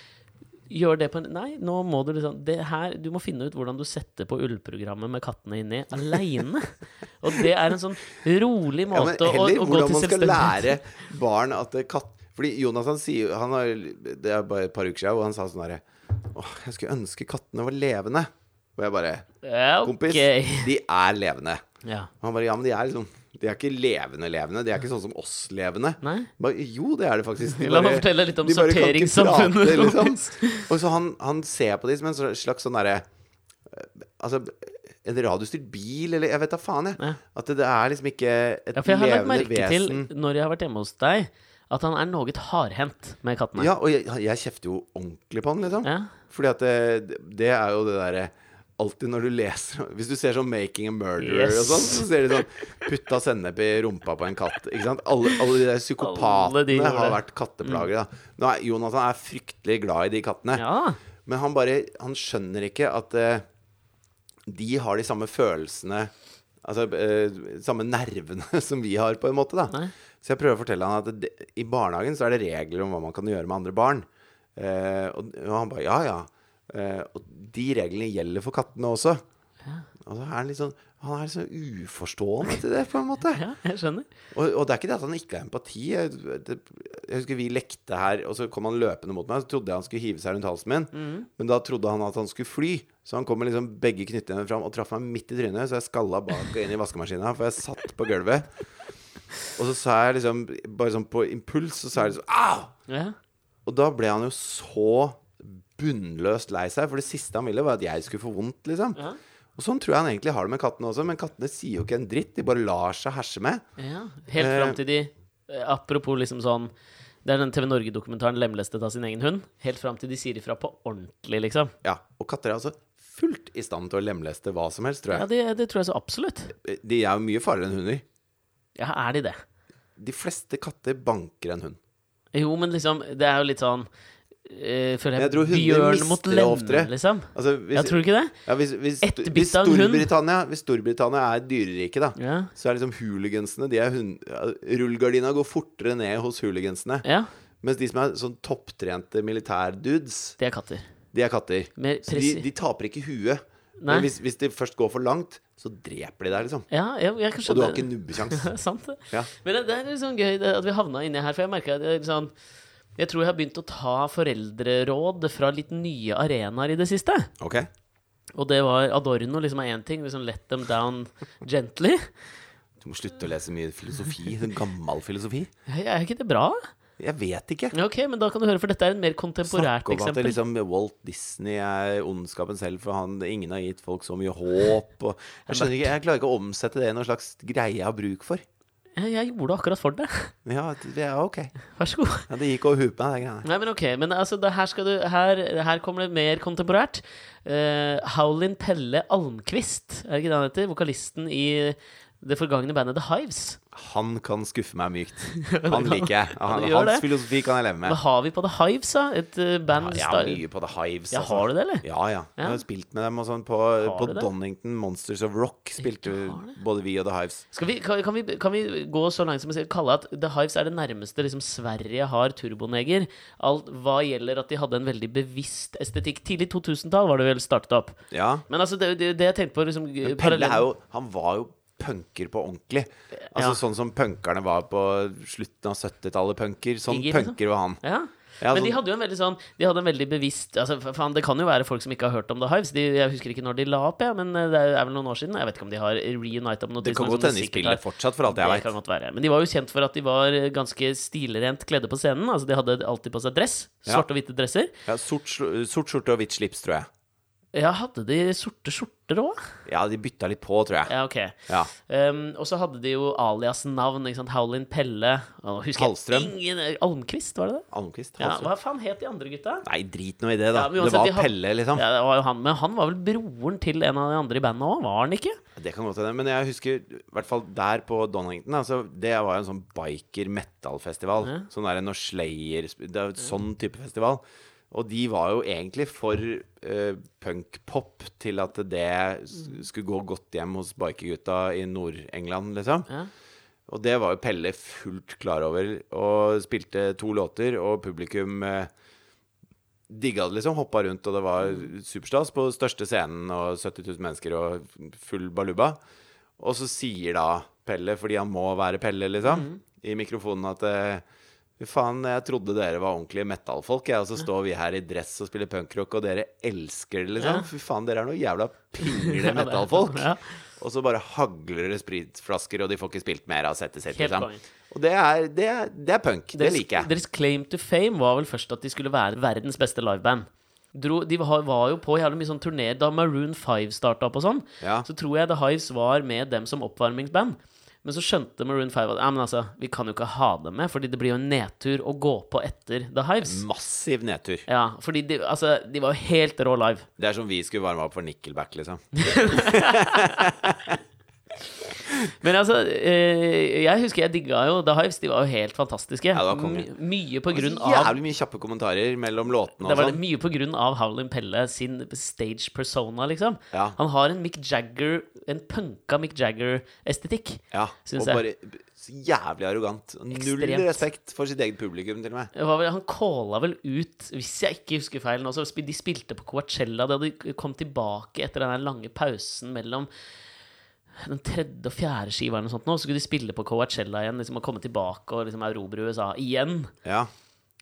gjøre det på en Nei, nå må du liksom det her, Du må finne ut hvordan du setter på ullprogrammet med kattene inni aleine. Og det er en sånn rolig Ja, heller, måte å, å gå hvordan man skal lære barn at katt... Fordi Jonas han sier han har, Det er bare et par uker siden, og han sa sånn herre Åh, jeg skulle ønske kattene var levende. Og jeg bare Ja, Kompis, de er levende. Ja. Og han bare Ja, men de er liksom De er ikke levende levende. De er ikke sånn som oss levende. Nei? Jo, det er det faktisk. De La meg fortelle litt om sorteringssamfunnet. liksom. Og så han, han ser på de som en slags sånn derre Altså en radiostyrt bil, eller jeg vet da faen, jeg. Ja. At det, det er liksom ikke et levende vesen. Ja, for jeg har lagt merke merke til, når jeg har vært hjemme hos deg, at han er noe hardhendt med kattene. Ja, og jeg, jeg kjefter jo ordentlig på han, liksom. Ja. Fordi at det, det er jo det derre Alltid når du leser Hvis du ser sånn 'Making a Murderer' Yes. og sånn, så ser de sånn Putta sennep i rumpa på en katt. Ikke sant? Alle, alle de der Alle de psykopatene har vært katteplagere. Da. Nå er Jonathan er fryktelig glad i de kattene. Ja. Men han bare Han skjønner ikke at uh, de har de samme følelsene Altså uh, samme nervene <laughs> som vi har, på en måte. da Nei. Så jeg prøver å fortelle han at det, i barnehagen så er det regler om hva man kan gjøre med andre barn. Uh, og, og han bare ja, ja. Eh, og de reglene gjelder for kattene også. Og så er han litt sånn Han er så uforstående til det, på en måte. <laughs> ja, jeg skjønner. Og, og det er ikke det at han ikke har empati. Jeg, det, jeg husker vi lekte her, og så kom han løpende mot meg. Så trodde jeg han skulle hive seg rundt halsen min, men da trodde han at han skulle fly. Så han kom med liksom begge knyttnevene fram og traff meg midt i trynet, så jeg skalla bak og inn i vaskemaskina, for jeg satt på gulvet. Og så sa jeg liksom Bare sånn på impuls, så sa jeg liksom Au! Ja. Og da ble han jo så bunnløst lei seg, for det siste han ville, var at jeg skulle få vondt, liksom. Ja. Og sånn tror jeg han egentlig har det med kattene også, men kattene sier jo ikke en dritt. De bare lar seg herse med. Ja, helt Eh. fram til de eh, Apropos liksom sånn Det er den TV Norge-dokumentaren 'Lemlestet av sin egen hund'. Helt fram til de sier ifra på ordentlig, liksom. Ja, Og katter er altså fullt i stand til å lemleste hva som helst, tror Ja, jeg. det, det tror jeg så absolutt. De er jo mye farligere enn hunder. Ja, er de det? De fleste katter banker en hund. Jo, men liksom Det er jo litt sånn eh, Føler Jeg jeg, tror bjørn mot det oftere. liksom. Altså, hvis, Jeg tror ikke det? ja, hvis, hvis, hvis. Storbritannia, hvis Storbritannia er dyreriket, da, Ja. så er liksom hooligansene de er hund, Rullegardina går fortere ned hos hooligansene. ja. Mens de som er sånn topptrente militærdudes, Det er katter. de er katter. Så de, de taper ikke huet. Nei. Men hvis, hvis de først går for langt, så dreper de deg, liksom. Ja, jeg, jeg Og du har ikke nubbekjangs. <laughs> Sant det. Ja. Men det, det er sånn gøy det, at vi havna inni her, for jeg merka at litt sånn, jeg tror jeg har begynt å ta foreldreråd fra litt nye arenaer i det siste. Ok? Og det var Adorno liksom er én ting. Liksom let them down gently. Du må slutte å lese mye filosofi. Sånn gammel filosofi. Er ikke det bra? Jeg vet ikke. Ok, men da kan du høre, for dette er en mer kontemporært Snakke om at liksom Walt Disney er ondskapen selv, for han, ingen har gitt folk så mye håp. Og jeg skjønner ikke, jeg klarer ikke å omsette det i noen slags greie jeg har bruk for. Ja, jeg gjorde akkurat for deg. Ja, det er ok. Vær så god. Ja, det gikk over huet på meg, de greiene. Nei, men ok, men altså, det, her, du, her, her kommer det mer kontemporært. Uh, Howlin Pelle Almqvist, er det ikke det han heter? Vokalisten i det forgangne bandet The Hives. Han kan skuffe meg mykt. <laughs> Han liker jeg. Han, Han hans filosofi kan jeg leve Hva med. har vi på The Hives, da? Et band band Jeg har mye på The Hives. Ja, altså. har du det, eller? Ja, ja. Jeg har spilt med dem og sånn på, på? Donington Monsters of Rock. Spilte både vi og The Hives. Skal vi, kan, kan, vi, kan vi gå så langt som å kalle at The Hives er det nærmeste liksom, Sverige har turboneger? Alt hva gjelder at de hadde en veldig bevisst estetikk. Tidlig 2000-tall var det vel startet opp. Ja. Men altså, det, det, det jeg tenkte på liksom, Pelle er jo Han var jo punker på ordentlig. Altså Ja. Sånn som punkerne var på slutten av 70-tallet. Punker. Sånn Iggy, liksom. punker var han. Ja. Ja, Men de sånn- hadde jo en veldig sånn De hadde en veldig bevisst altså, faen, Det kan jo være folk som ikke har hørt om The Hives. De, jeg husker ikke når de la opp, ja, men eh, det er vel noen år siden. Jeg vet ikke om de har reunita på noe Det kan godt hende de spiller fortsatt, for alt jeg vet. Men de var jo kjent for at de var ganske stilrent kledde på scenen. Altså De hadde alltid på seg dress. Svarte og hvite dresser. Ja, sort, sort skjorte og hvitt slips, tror jeg. Ja, hadde de sorte skjorter òg? Ja, de bytta litt på, tror jeg. Ja, ok. Ja. Um, og så hadde de jo alias-navn. ikke sant? Howlin Pelle. Og husker Hallstrøm. Ingen, Almqvist, var det det? Almqvist. Ja, hva faen het de andre gutta? Nei, drit nå i det, da. Ja, uansett, det var de had- Pelle, liksom. Ja, det var jo han, Men han var vel broren til en av de andre i bandet òg, var han ikke? Det kan godt hende. Men jeg husker i hvert fall der på Donington altså, Det var jo en sånn biker metal-festival. Ja. Sånn der når Slayer er sånn type festival. Og de var jo egentlig for uh, punkpop til at det skulle gå godt hjem hos bikergutta i Nord-England, liksom. Ja. Og det var jo Pelle fullt klar over, og spilte to låter, og publikum uh, digga det, liksom. Hoppa rundt, og det var superstas på største scenen, og 70 000 mennesker og full baluba. Og så sier da Pelle, fordi han må være Pelle, liksom, i mikrofonen at eh, Fy faen, jeg trodde dere var ordentlige metallfolk, jeg, og så står vi her i dress og spiller punkrock, og dere elsker det, liksom. Ja. Fy faen, dere er noe jævla <laughs> pingle metallfolk. Ja. Og så bare hagler det spritflasker, og de får ikke spilt mer av settet sitt. Liksom. Og det er, det, er, det er punk. Det liker jeg. deres claim to fame var vel først at de skulle være verdens beste liveband. Dro, de var, var jo på jævlig mye sånn turné da Maroon 5 starta opp og sånn. Ja. Så tror jeg The Hives var med dem som oppvarmingsband. Men så skjønte Maroon 5 at ja, men altså, vi kan jo ikke ha dem med, Fordi det blir jo en nedtur å gå på etter The Hives. Massiv nedtur. Ja, fordi de, altså, de var jo helt rå live. Det er som vi skulle varme opp for Nickelback, liksom. <laughs> Men altså, eh, jeg husker jeg digga jo The Hives. De var jo helt fantastiske. Ja, det var konge. My, mye på grunn av Jævlig mye kjappe kommentarer mellom låtene Det var sånn. mye på grunn av Howlin' Pelle sin stage persona, liksom. Ja. Han har en Mick Jagger En punka Mick Jagger-estetikk. Ja, Syns jeg. bare så jævlig arrogant. Null Ekstremt. respekt for sitt eget publikum, til og med. Vel, han calla vel ut, hvis jeg ikke husker feil nå, så de spilte på Coachella. De hadde kom tilbake etter den lange pausen mellom den tredje og fjerde skiva eller noe sånt nå, så skulle de spille på Coachella igjen, liksom, og komme tilbake og liksom erobre USA igjen. Ja.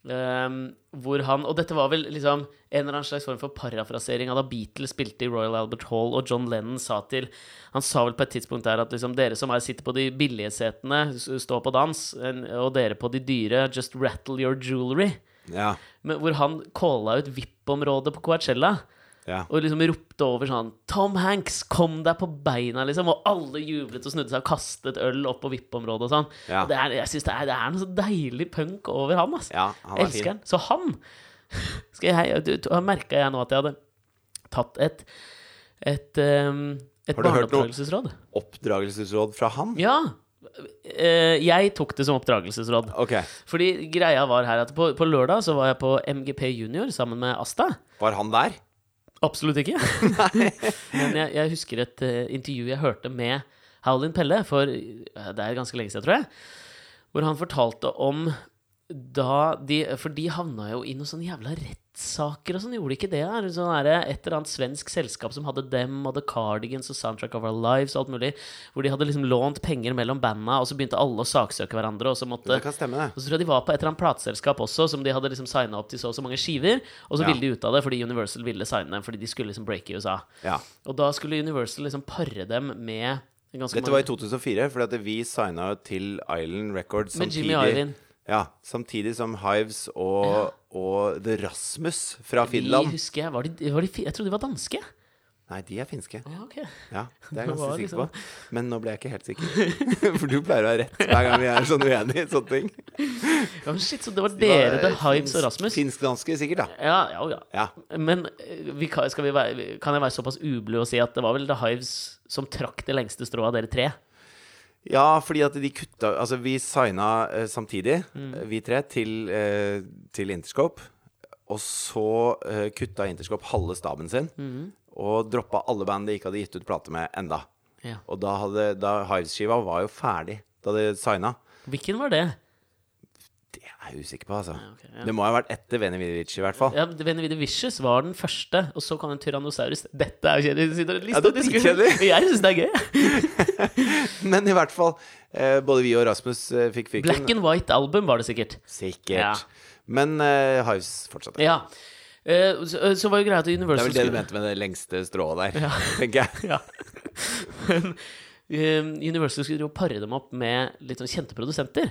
Um, hvor han Og dette var vel liksom en eller annen slags form for parafrasering av da Beatles spilte i Royal Albert Hall, og John Lennon sa til Han sa vel på et tidspunkt der at liksom dere som er, sitter på de billige setene, stå på dans, og dere på de dyre, just rattle your jewelry. Ja. Men hvor han calla ut VIP-området på Coachella. Ja. Og liksom ropte over sånn Tom Hanks, kom deg på beina, liksom. Og alle jublet og snudde seg og kastet øl opp på VIP-området og sånn. Ja. Og det er, jeg synes det er, det er noe så deilig punk over han, altså. Ja, han er elsker fin. han. Så han <laughs> skal jeg, merka jeg nå at jeg hadde tatt et et, um, et Har du hørt noe? Oppdragelsesråd fra han? Ja. Uh, jeg tok det som oppdragelsesråd. Okay. Fordi greia var her at på, på lørdag så var jeg på MGP Junior sammen med Asta. Var han der? Absolutt ikke. <laughs> Men jeg, jeg husker et uh, intervju jeg hørte med Howlin Pelle for uh, det er ganske lenge siden, tror jeg. Hvor han fortalte om da de For de havna jo i noe sånn jævla rettssaker og sånn, gjorde de ikke det? Eller Sånn der, et eller annet svensk selskap som hadde dem og The Cardigans og Soundtrack of Our Lives og alt mulig, hvor de hadde liksom lånt penger mellom banda, og så begynte alle å saksøke hverandre, og så måtte Det kan stemme, det. og så tror jeg de var på et eller annet plateselskap også, som de hadde liksom signa opp til så og så mange skiver. Og så Ja. ville de ut av det fordi Universal ville signe dem, fordi de skulle liksom breake i USA. Ja. Og da skulle Universal liksom pare dem med ganske Dette var i 2004, fordi at vi signa til Island Records Med samtidig. Jimmy Island Ja, samtidig som Hives og, og The Rasmus fra De Finland. husker jeg var de, var de, Jeg trodde de var danske. Nei, de er finske. Ja, okay. Ja, det er jeg <laughs> ganske sikker liksom- på. Men nå ble jeg ikke helt sikker. <laughs> For du pleier å ha rett hver gang vi er sånn uenige i sånne ting. <laughs> Ja, men shit, så det var dere, The Hives og Rasmus? Finsk-danske, sikkert, da. Ja, ja, ja. Ja. Men eh, vi være, kan jeg være såpass ublu og si at det var vel The Hives som trakk det lengste strået av dere tre? Ja, fordi at de kutta Altså, vi signa eh, samtidig, Mm. eh, vi tre, til, eh, til Interscope. Og så eh, kutta Interscope halve staben sin. Mm. Og droppa alle band de ikke hadde gitt ut plate med enda. Ja. Og da, hadde, da Hives-skiva var jo ferdig da de signa. Hvilken var det? Det er usikker på, altså. ok, ja. Det må ha vært etter Veni Vidic, i hvert fall. Ja, Venevide Vicious var den første, og så kom en Tyrannosaurus. Dette er jo kjedelig. Ja, det er kjedelig. Jeg syns det er gøy. <laughs> Men i hvert fall, eh, både vi og Rasmus eh, fikk fyken. Black and White Album var det sikkert. Sikkert. Ja. Men eh, Hives fortsatte. Ja. Eh, så, så var jo greia at Det Universal er vel det du mente med det lengste strået der, <laughs> tenker jeg. Ja. <laughs> Men Universal skulle jo pare dem opp med litt sånn kjente produsenter.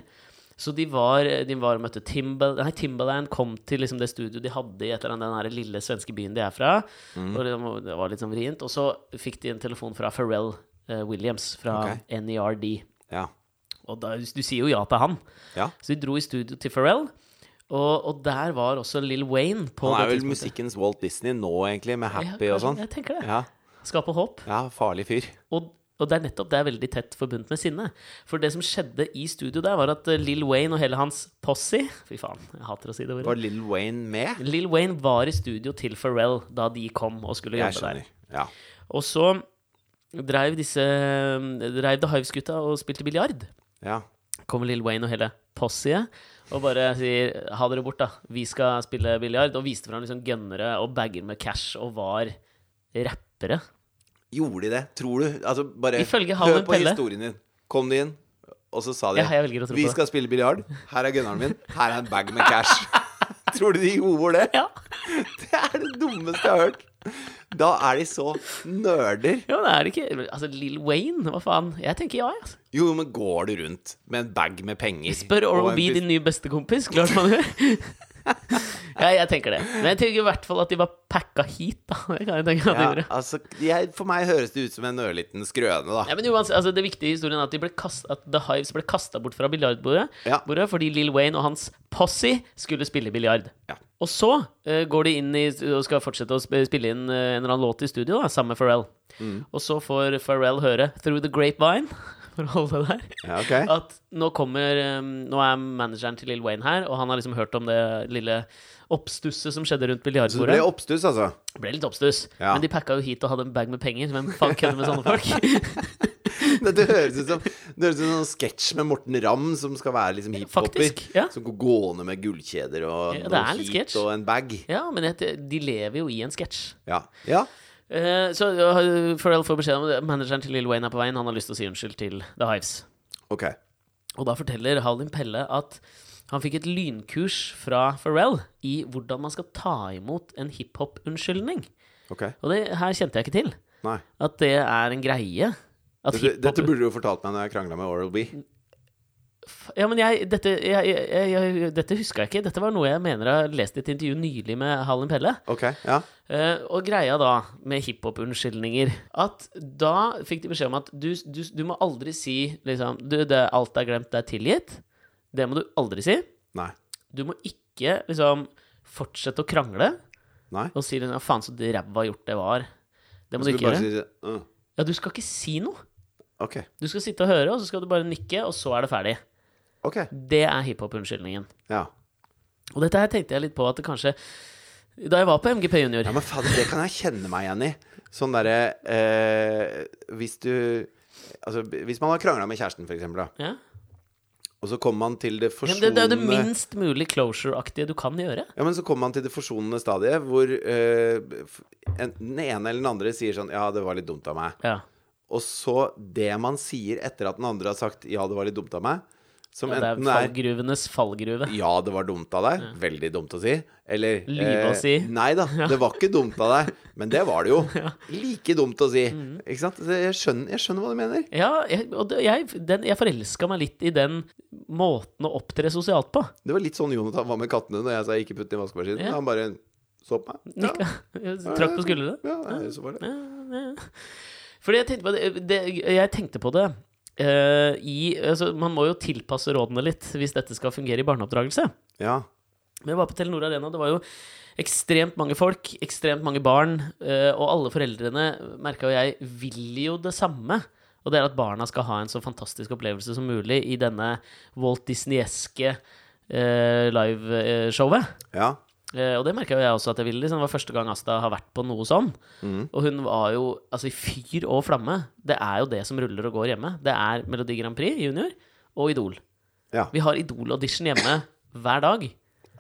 Så de var, de var og møtte Timbal, nei, Timbaland, kom til liksom det studioet de hadde i et eller annet, den lille svenske byen de er fra. Mm. Og det var- det var litt sånn vrient. Og så fikk de en telefon fra Pharrell uh, Williams fra okay. NERD. Ja. Og da, du sier jo ja til han. ja. Så de dro i studio til Pharrell. Og, og der var også Lill Wayne på Han er vel musikkens Walt Disney nå, egentlig, med Ja, Happy og sånn. Jeg tenker det. Ja. Skape håp. ja, farlig fyr. Og, og det er nettopp det er veldig tett forbundet med sinne. For det som skjedde i studio der, var at eh, Lill Wayne og hele hans posse Fy faen, jeg hater å si det ordet. Var Lill Wayne med? Lill Wayne var i studio til Pharrell da de kom og skulle Jeg jobbe der. Ja. Og så dreiv disse Dreiv The Hives-gutta og spilte biljard. ja. Kommer Lill Wayne og hele posset og bare sier ha dere bort, da. Vi skal spille biljard. Og viste fram liksom gønnere og bager med cash og var rappere. Gjorde de det? Tror du? Altså, bare Ifølge hør på Pelle. historien din. Kom de inn, og så sa de Ja, jeg velger å tro Vi på det. skal spille biljard. Her er gunneren min. Her er en bag med cash. <laughs> Tror du de gjorde det? Ja. <laughs> Det er det dummeste jeg har hørt. Da er de så nerder. Ja, men er det ikke Altså, Lill Wayne, hva faen? Jeg tenker ja, jeg. Altså. Jo, men går du rundt med en bag med penger Spør og Oral en B, pist- din nye bestekompis. Klart man gjør. <laughs> ja, jeg tenker det. Men jeg tenker i hvert fall at de var packa hit, da. Det kan jeg tenke at de ja, gjorde. altså, jeg, For meg høres det ut som en ørliten skrøne, da. Ja, men uansett, altså Det viktige i historien er at, de ble kast, at The Hives ble kasta bort fra biljardbordet Ja. bordet fordi Lill Wayne og hans posse skulle spille biljard. Ja. Og så uh, går de inn i, og skal fortsette å spille inn uh, en eller annen låt i studio da, sammen med Pharrell. Mm. Og så får Pharrell høre 'Through the Grapevine', for å holde det der, Ja, okay. at nå kommer Nå er manageren til Lill Wayne her, og han har liksom hørt om det lille oppstusset som skjedde rundt Så det ble oppstuss, altså? Det ble litt oppstuss. Ja. Men de packa jo hit og hadde en bag med penger. Hvem faen kødder med sånne folk? <laughs> Det høres ut som Det høres ut som en sketsj med Morten Ramm, som skal være liksom hiphoper. Ja. Som går gående med gullkjeder og Ja, noe heat sketsj. og en bag. Ja, men de lever jo i en sketsj. Ja. ja. Eh, så uh, Pharrell får beskjed om det. manageren til Lill Wayne er på veien. Han har lyst til å si unnskyld til The Hives. Ok. Og da forteller Halin Pelle at Han fikk et lynkurs fra Pharrell i hvordan man skal ta imot en hiphop-unnskyldning. Ok. Og det her kjente jeg ikke til. Nei. At det er en greie. Dette, dette burde du jo fortalt meg når jeg krangla med Oral B. Ja, men jeg, dette, jeg, jeg, dette huska jeg ikke. Dette var noe jeg mener jeg har lest i et intervju nylig med Hallen Pelle. Okay, ja. Uh, og greia da med hiphop-unnskyldninger At da fikk de beskjed om at du, du, du må aldri si liksom du, det, 'Alt er glemt, det er tilgitt'. Det må du aldri si. Nei. Du må ikke liksom fortsette å krangle Nei. og si liksom, 'faen, så ræva gjort det var'. Det må du ikke gjøre. si uh, Ja, du skal ikke si noe. Okay. Du skal sitte og høre, og så skal du bare nikke, og så er det ferdig. Ok. Det er hiphop-unnskyldningen. Ja. Og dette her tenkte jeg litt på at det kanskje Da jeg var på MGP Junior Ja, men fader, det kan jeg kjenne meg igjen i. Sånn derre eh, Hvis du Altså, hvis man har krangla med kjæresten, for eksempel, da, ja. og så kommer man til det Ja, det, det er det minst mulig closure-aktige du kan gjøre. Ja, men så kommer man til det forsonende stadiet hvor eh, en, den ene eller den andre sier sånn Ja, det var litt dumt av meg. Ja. Og så det man sier etter at den andre har sagt ja, det var litt dumt av meg, som Ja, det er fallgruvenes fallgruve. ja, det var dumt av deg. Veldig dumt å si. Eller eh, Lyve å si. Nei da, <laughs> det var ikke dumt av deg. Men det var det jo. <laughs> Like dumt å si. Ikke sant? Jeg skjønner, jeg skjønner hva du mener. Ja, jeg, og det, jeg, den, jeg forelska meg litt i den måten å opptre sosialt på. Det var litt sånn Jonathan var med kattene når jeg sa 'ikke putt den i vaskemaskinen'. Ja. Han bare så på meg. <laughs> Ja, Trakk på skuldrene. ja, ja, så var det. Ja, ja. Fordi jeg tenkte på det, det Jeg tenkte på det eh, i altså, Man må jo tilpasse rådene litt hvis dette skal fungere i barneoppdragelse. Ja. Men jeg var på Telenor Arena. Det var jo ekstremt mange folk, ekstremt mange barn. Uh, og alle foreldrene, merka jo jeg, vil jo det samme. Og det er at barna skal ha en så fantastisk opplevelse som mulig i denne Walt Disney-eske uh, liveshowet. ja. Eh, og det merka jo jeg også at jeg ville. Liksom. Det var første gang Asta har vært på noe sånn. Og hun var jo altså i fyr og flamme. Det er jo det som ruller og går hjemme. Det er Melodi Grand Prix Junior og Idol. ja. Vi har Idol-audition hjemme hver dag.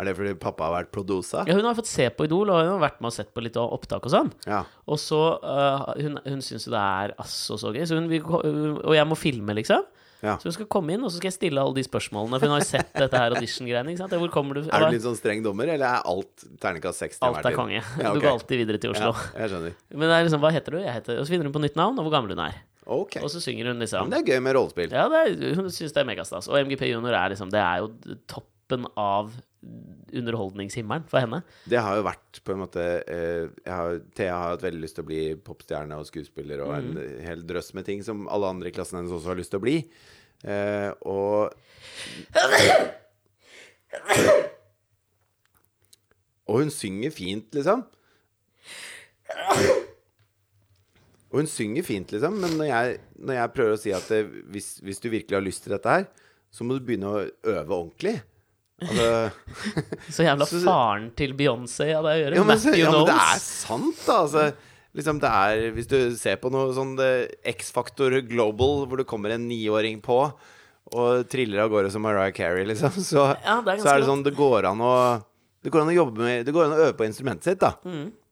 Er det fordi pappa har vært producer? Ja, hun har fått se på Idol, og hun har vært med og sett på litt opptak og sånn. Ja. Og så uh, Hun, hun syns jo det er altså så gøy. Så hun og jeg må filme, liksom. Ja. Så hun skal komme inn, og så skal jeg stille alle de spørsmålene. For hun har jo sett dette her audition-greiene. Hvor kommer du Er du litt sånn streng dommer, eller er alt terningkast seks til Alt er konge. Ja, Du går alltid videre til Oslo. Ja, jeg skjønner. Men det er liksom, hva heter du? Jeg heter Og så finner hun på nytt navn, og hvor gammel hun er. Okay. Og så synger hun Men liksom det er gøy med rollespill. Ja, det er, hun syns det er megastas. Og MGP Junior er liksom Det er jo toppen av underholdningshimmelen for henne. Det har jo vært på en måte eh, har, Thea har hatt veldig lyst til å bli popstjerne og skuespiller og en Mm. hel drøss med ting som alle andre i klassen hennes også har lyst til å bli. Eh, og Og hun synger fint, liksom. Og hun synger fint, liksom, men når jeg, når jeg prøver å si at det, hvis, hvis du virkelig har lyst til dette her, så må du begynne å øve ordentlig. Altså <laughs> Så jævla Så- faren til Beyoncé hadde jeg å gjøre. Ja, men, Matthew ja, men det er sant, da. Altså, liksom det er, hvis du ser på noe sånn X-Factor Global, hvor det kommer en niåring på og triller av gårde som Mariah Carey, liksom, <laughs> så, Ja, er så er det sånn Det går an å det går an å jobbe med Det går an å øve på instrumentet sitt, da.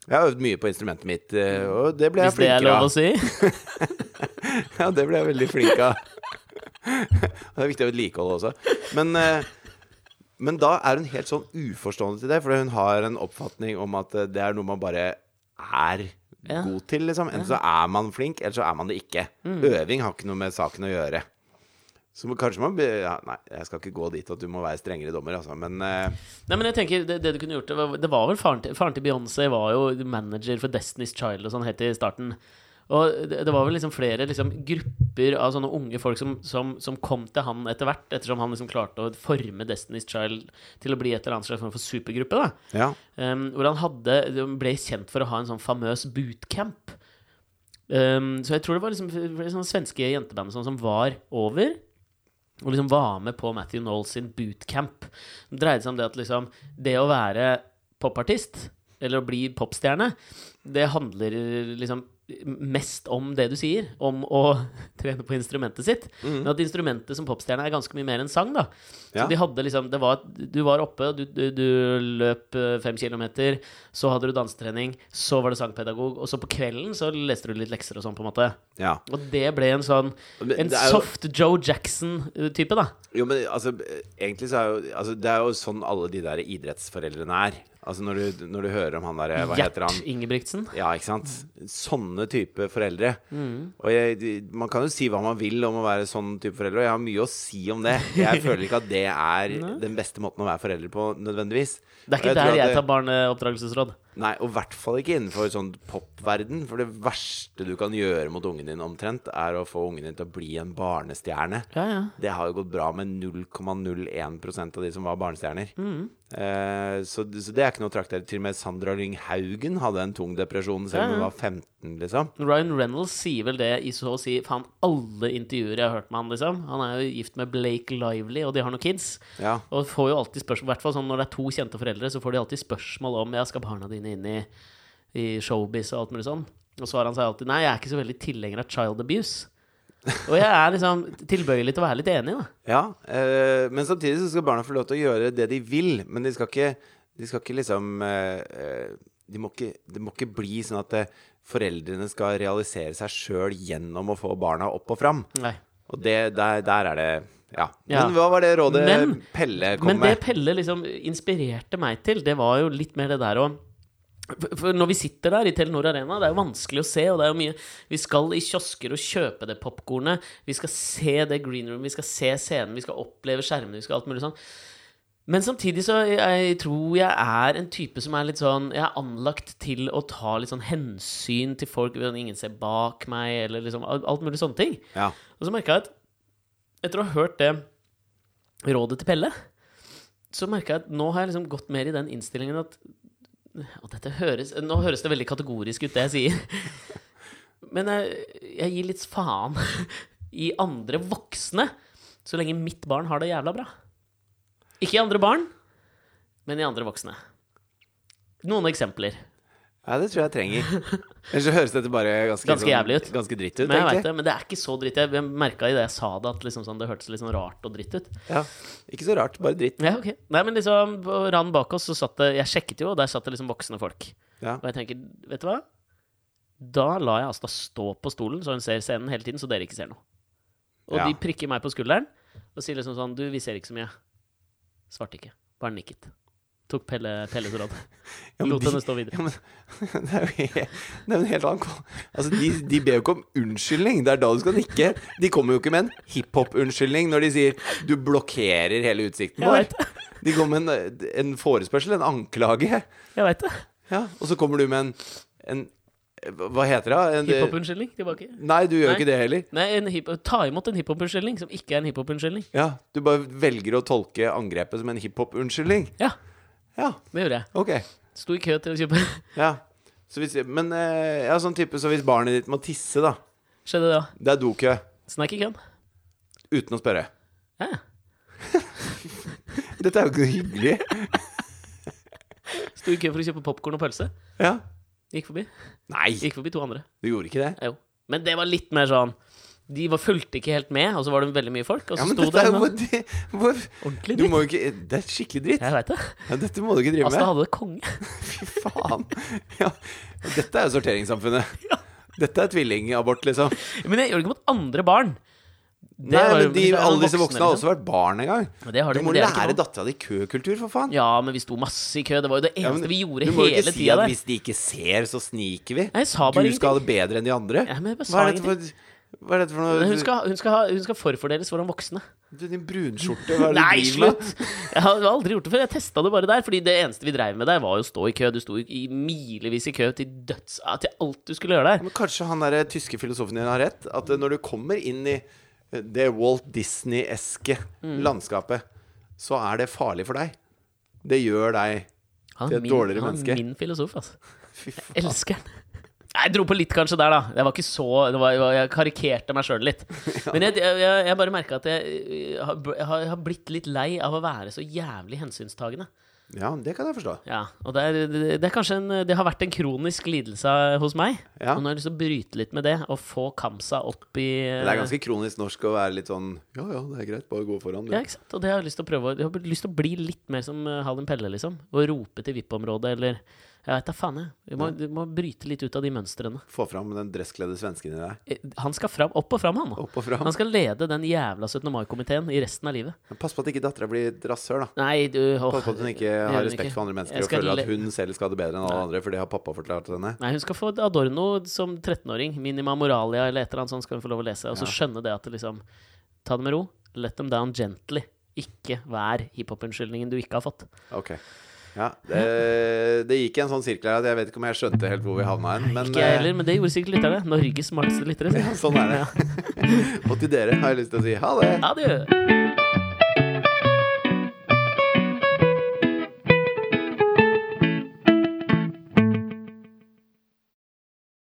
Jeg har øvd mye på instrumentet mitt, eh, og det ble jeg flink av. Hvis det er lov å si. <laughs> Ja, det ble jeg veldig flink av. det er viktig å vedlikeholde også. Men, eh, men da er hun helt sånn uforstående til det, for hun har en oppfatning om at eh, det er noe man bare er Ja. god til, liksom. Enten så er man flink, eller så er man det ikke. Mm. Øving har ikke noe med saken å gjøre. Så kanskje man ja, Nei, jeg skal ikke gå dit at du må være strengere dommer, altså, men uh... Nei, men jeg tenker, det, det du kunne gjort Det var, det var vel faren til, faren til Beyoncé var jo manager for Destiny's Child og sånn helt i starten. Og det, det var vel liksom flere liksom, grupper av sånne unge folk som, som, som kom til han etter hvert, ettersom han liksom klarte å forme Destiny's Child til å bli et eller annet slags form for supergruppe. da ja. um, Hvor han hadde, ble kjent for å ha en sånn famøs bootcamp. Um, så jeg tror det var liksom det sånne svenske jenteband sånn, som var over. Og liksom var med på Matthew Knowles sin bootcamp. Det dreide seg om det at liksom Det å være popartist, eller å bli popstjerne, det handler liksom mest om det du sier, om å <laughs> trene på instrumentet sitt. Mm. Men at instrumentet som popstjerne er ganske mye mer enn sang, da. Så Ja. de hadde liksom det var, Du var oppe, du, du, du løp eh, fem kilometer, så hadde du dansetrening, så var du sangpedagog, og så på kvelden så leste du litt lekser og sånn, på en måte. Ja. Og det ble en sånn En jo- soft Joe Jackson-type, da. Jo, men altså, egentlig så er jo altså, Det er jo sånn alle de der idrettsforeldrene er. Altså når du, når du hører om han der Hva heter Gjert han? Ingebrigtsen. Ja, ikke sant? Sånne type foreldre. Mm. Og jeg, man kan jo si hva man vil om å være sånn type foreldre, og jeg har mye å si om det. Jeg føler ikke at det er <laughs> den beste måten å være forelder på, nødvendigvis. Det er ikke jeg der jeg tar barneoppdragelsesråd. Nei, og i hvert fall ikke innenfor sånn popverden. For det verste du kan gjøre mot ungen din omtrent, er å få ungen din til å bli en barnestjerne. Ja, ja. Det har jo gått bra med 0,01% av de som var barnestjerner. Mm. Eh, så, så det er ikke noe å traktere. Til og med Sandra Lyng Haugen hadde en tung depresjon selv om hun var 15, liksom. Ryan Reynolds sier vel det i så å si faen alle intervjuer jeg har hørt med han, liksom. Han er jo gift med Blake Lively, og de har noen kids. Ja. Og får jo alltid spørsmål, i hvert fall sånn når det er to kjente foreldre, så får de alltid spørsmål om ja, skal barna dine inn i, i showbiz og alt mulig sånn. Og svarer han seg alltid nei, jeg er ikke så veldig tilhenger av child abuse. Og jeg er liksom tilbøyelig til å være litt enig, da. Ja, øh, men samtidig så skal barna få lov til å gjøre det de vil. Men de skal ikke, de skal ikke liksom eh, eh, de må ikke, Det må ikke bli sånn at eh, foreldrene skal realisere seg sjøl gjennom å få barna opp og fram. Nei. Og det, der, der er det ja. Ja. Men hva var det rådet Men- Pelle kom Men det? Pelle liksom inspirerte meg til, det var jo litt mer det der å For når vi sitter der i Telenor Arena, det er jo vanskelig å se, og det er jo mye Vi skal i kiosker og kjøpe det popkornet, vi skal se det green room, vi skal se scenen, vi skal oppleve skjermene, vi skal alt mulig sånn. Men samtidig så jeg tror jeg er en type som er litt sånn Jeg er anlagt til å ta litt sånn hensyn til folk. Ingen ser bak meg, eller liksom alt mulig sånne ting. Ja. Og så merka jeg at etter å ha hørt det rådet til Pelle, så merka jeg at nå har jeg liksom gått mer i den innstillingen at og dette høres, Nå høres det veldig kategorisk ut, det jeg sier. <laughs> Men jeg, jeg gir litt faen <laughs> i andre voksne så lenge mitt barn har det jævla bra. Ikke i andre barn, men i andre voksne. Noen eksempler. ja, det tror jeg jeg trenger. <laughs> Ellers så høres dette bare ganske, sånn Ganske jævlig ut. Ganske dritt ut, Men jeg vet det, men det er ikke så dritt. Jeg merka i det jeg sa det, at liksom sånn, det hørtes litt sånn rart og dritt ut. Ja. Ikke så rart, bare dritt. Ja, ok. Nei, men liksom, på randen bak oss så satt det Jeg sjekket jo, og der satt det liksom voksne folk. Ja. Og jeg tenker, vet du hva? Da lar jeg Asta stå på stolen, så hun ser scenen hele tiden, så dere ikke ser noe. Og Ja. de prikker meg på skulderen og sier liksom sånn Du, vi ser ikke så mye. Svarte ikke. Bare nikket. Tok Pelle, Pelles <laughs> råd. Ja, Lot henne stå videre. Ja, men, <laughs> det er jo helt, det er jo en helt annen Altså, de, de ber jo ikke om unnskyldning. Det er da du skal nikke. De kommer jo ikke med en hiphop-unnskyldning når de sier 'du blokkerer hele utsikten vår'. De kommer med en, en forespørsel, en anklage. Jeg veit det. Ja, og så kommer du med en, en Hva heter det? En, Hiphop-unnskyldning tilbake. Nei, du gjør Nei. ikke det heller. Nei, ta imot en hiphop-unnskyldning som ikke er en hiphop-unnskyldning. Ja, Du bare velger å tolke angrepet som en hiphop-unnskyldning. Ja, Ja, det gjorde jeg. ok. Sto i kø til å kjøpe. Ja. Så hvis, men eh, ja, sånn type Så hvis barnet ditt må tisse, da. Skjedde det, da? Det er dokø. I køen. Uten å spørre. Ja. <laughs> Dette er jo ikke noe hyggelig. Sto i kø for å kjøpe popkorn og pølse. Ja. Gikk forbi. Nei, Gikk forbi to andre. du gjorde ikke det. Jo. Men det var litt mer sånn De var, fulgte ikke helt med, og så var det veldig mye folk. Og så Ja, sto det hvor, de- hvor, ordentlig Du dritt. ikke Det er skikkelig dritt. Jeg vet det. Ja, dette må du ikke drive Asta med. hadde det konge. <laughs> Fy faen. Ja. Dette er jo sorteringssamfunnet. <laughs> Dette er tvillingabort, liksom. Men jeg gjør det ikke mot andre barn. Nei, men de, Alle disse voksne, har liksom. også vært barn en gang. Ja, det har Du må det lære dattera di køkultur, for faen. Ja, men vi sto masse i kø. Det var jo det Ja, eneste men vi gjorde du må jo ikke si at der. hvis de ikke ser, så sniker vi. Nei, jeg sa bare Du skal ha det bedre enn de andre. Ja, men jeg bare Hva sa er dette for, hva er dette for noe? Hun skal, hun, skal ha, hun skal forfordeles foran voksne. Du, din brunskjorte, hva er det Nei, du driver med? slutt! Jeg har aldri gjort det før. Jeg testa det bare der. Fordi det eneste vi dreiv med der, var jo å stå i kø. Du sto i milevis i kø til døds... Til alt du skulle gjøre der. Men kanskje han der tyske filosofen din har rett? At når du kommer inn i det Walt Disney-eske Mm. landskapet, så er det farlig for deg. Det gjør deg Han til et min, dårligere han menneske. min filosof, altså. <laughs> Fy faen. Elsker han. Jeg dro på litt kanskje der, da. Jeg var ikke så det var, Jeg karikerte meg sjøl litt. <laughs> Men jeg, jeg, jeg bare merka at jeg, jeg, har, jeg har blitt litt lei av å være så jævlig hensynstagende. Ja, det kan jeg forstå. Ja, og det er, det er kanskje en, det har vært en kronisk lidelse hos meg. Ja. Og nå har jeg lyst til å bryte litt med det, og få Kamsa opp i Det er ganske kronisk norsk å være litt sånn Ja, ja, det er greit, bare gå foran. Du. Ja, ikke sant? Og det har jeg lyst til å prøve. Jeg har lyst til å bli litt mer som Hallen Pelle, liksom. Og rope til VIP-området, eller Jeg vet da faen, jeg. Du må, du må bryte litt ut av de mønstrene. Få fram den dresskledde svensken i deg. Eh, Han skal fram, opp og fram, han. Opp og fram. Han skal lede den jævla 17. mai-komiteen i resten av livet. Men pass på at ikke dattera blir et rasshøl, da. Nei, du åh, Pass på at hun ikke har respekt ikke. for andre mennesker og føler at hun selv skal ha det bedre enn alle andre, for det har pappa forklart henne. Nei, hun skal få Adorno som 13-åring. Minima moralia eller et eller annet sånt skal hun få lov å lese. Og så Ja. skjønne det at liksom Ta det med ro. Let them down gently. Ikke vær hiphop-unnskyldningen du ikke har fått. Ok. Ja, det, det gikk i en sånn sirkel her at jeg vet ikke om jeg skjønte helt hvor vi havna hen, men ikke jeg eh, heller, men det gjorde sikkert lytterne. Norges smarteste lyttere. <laughs> ja, sånn er det. <laughs> Og til dere har jeg lyst til å si ha det. Adjø.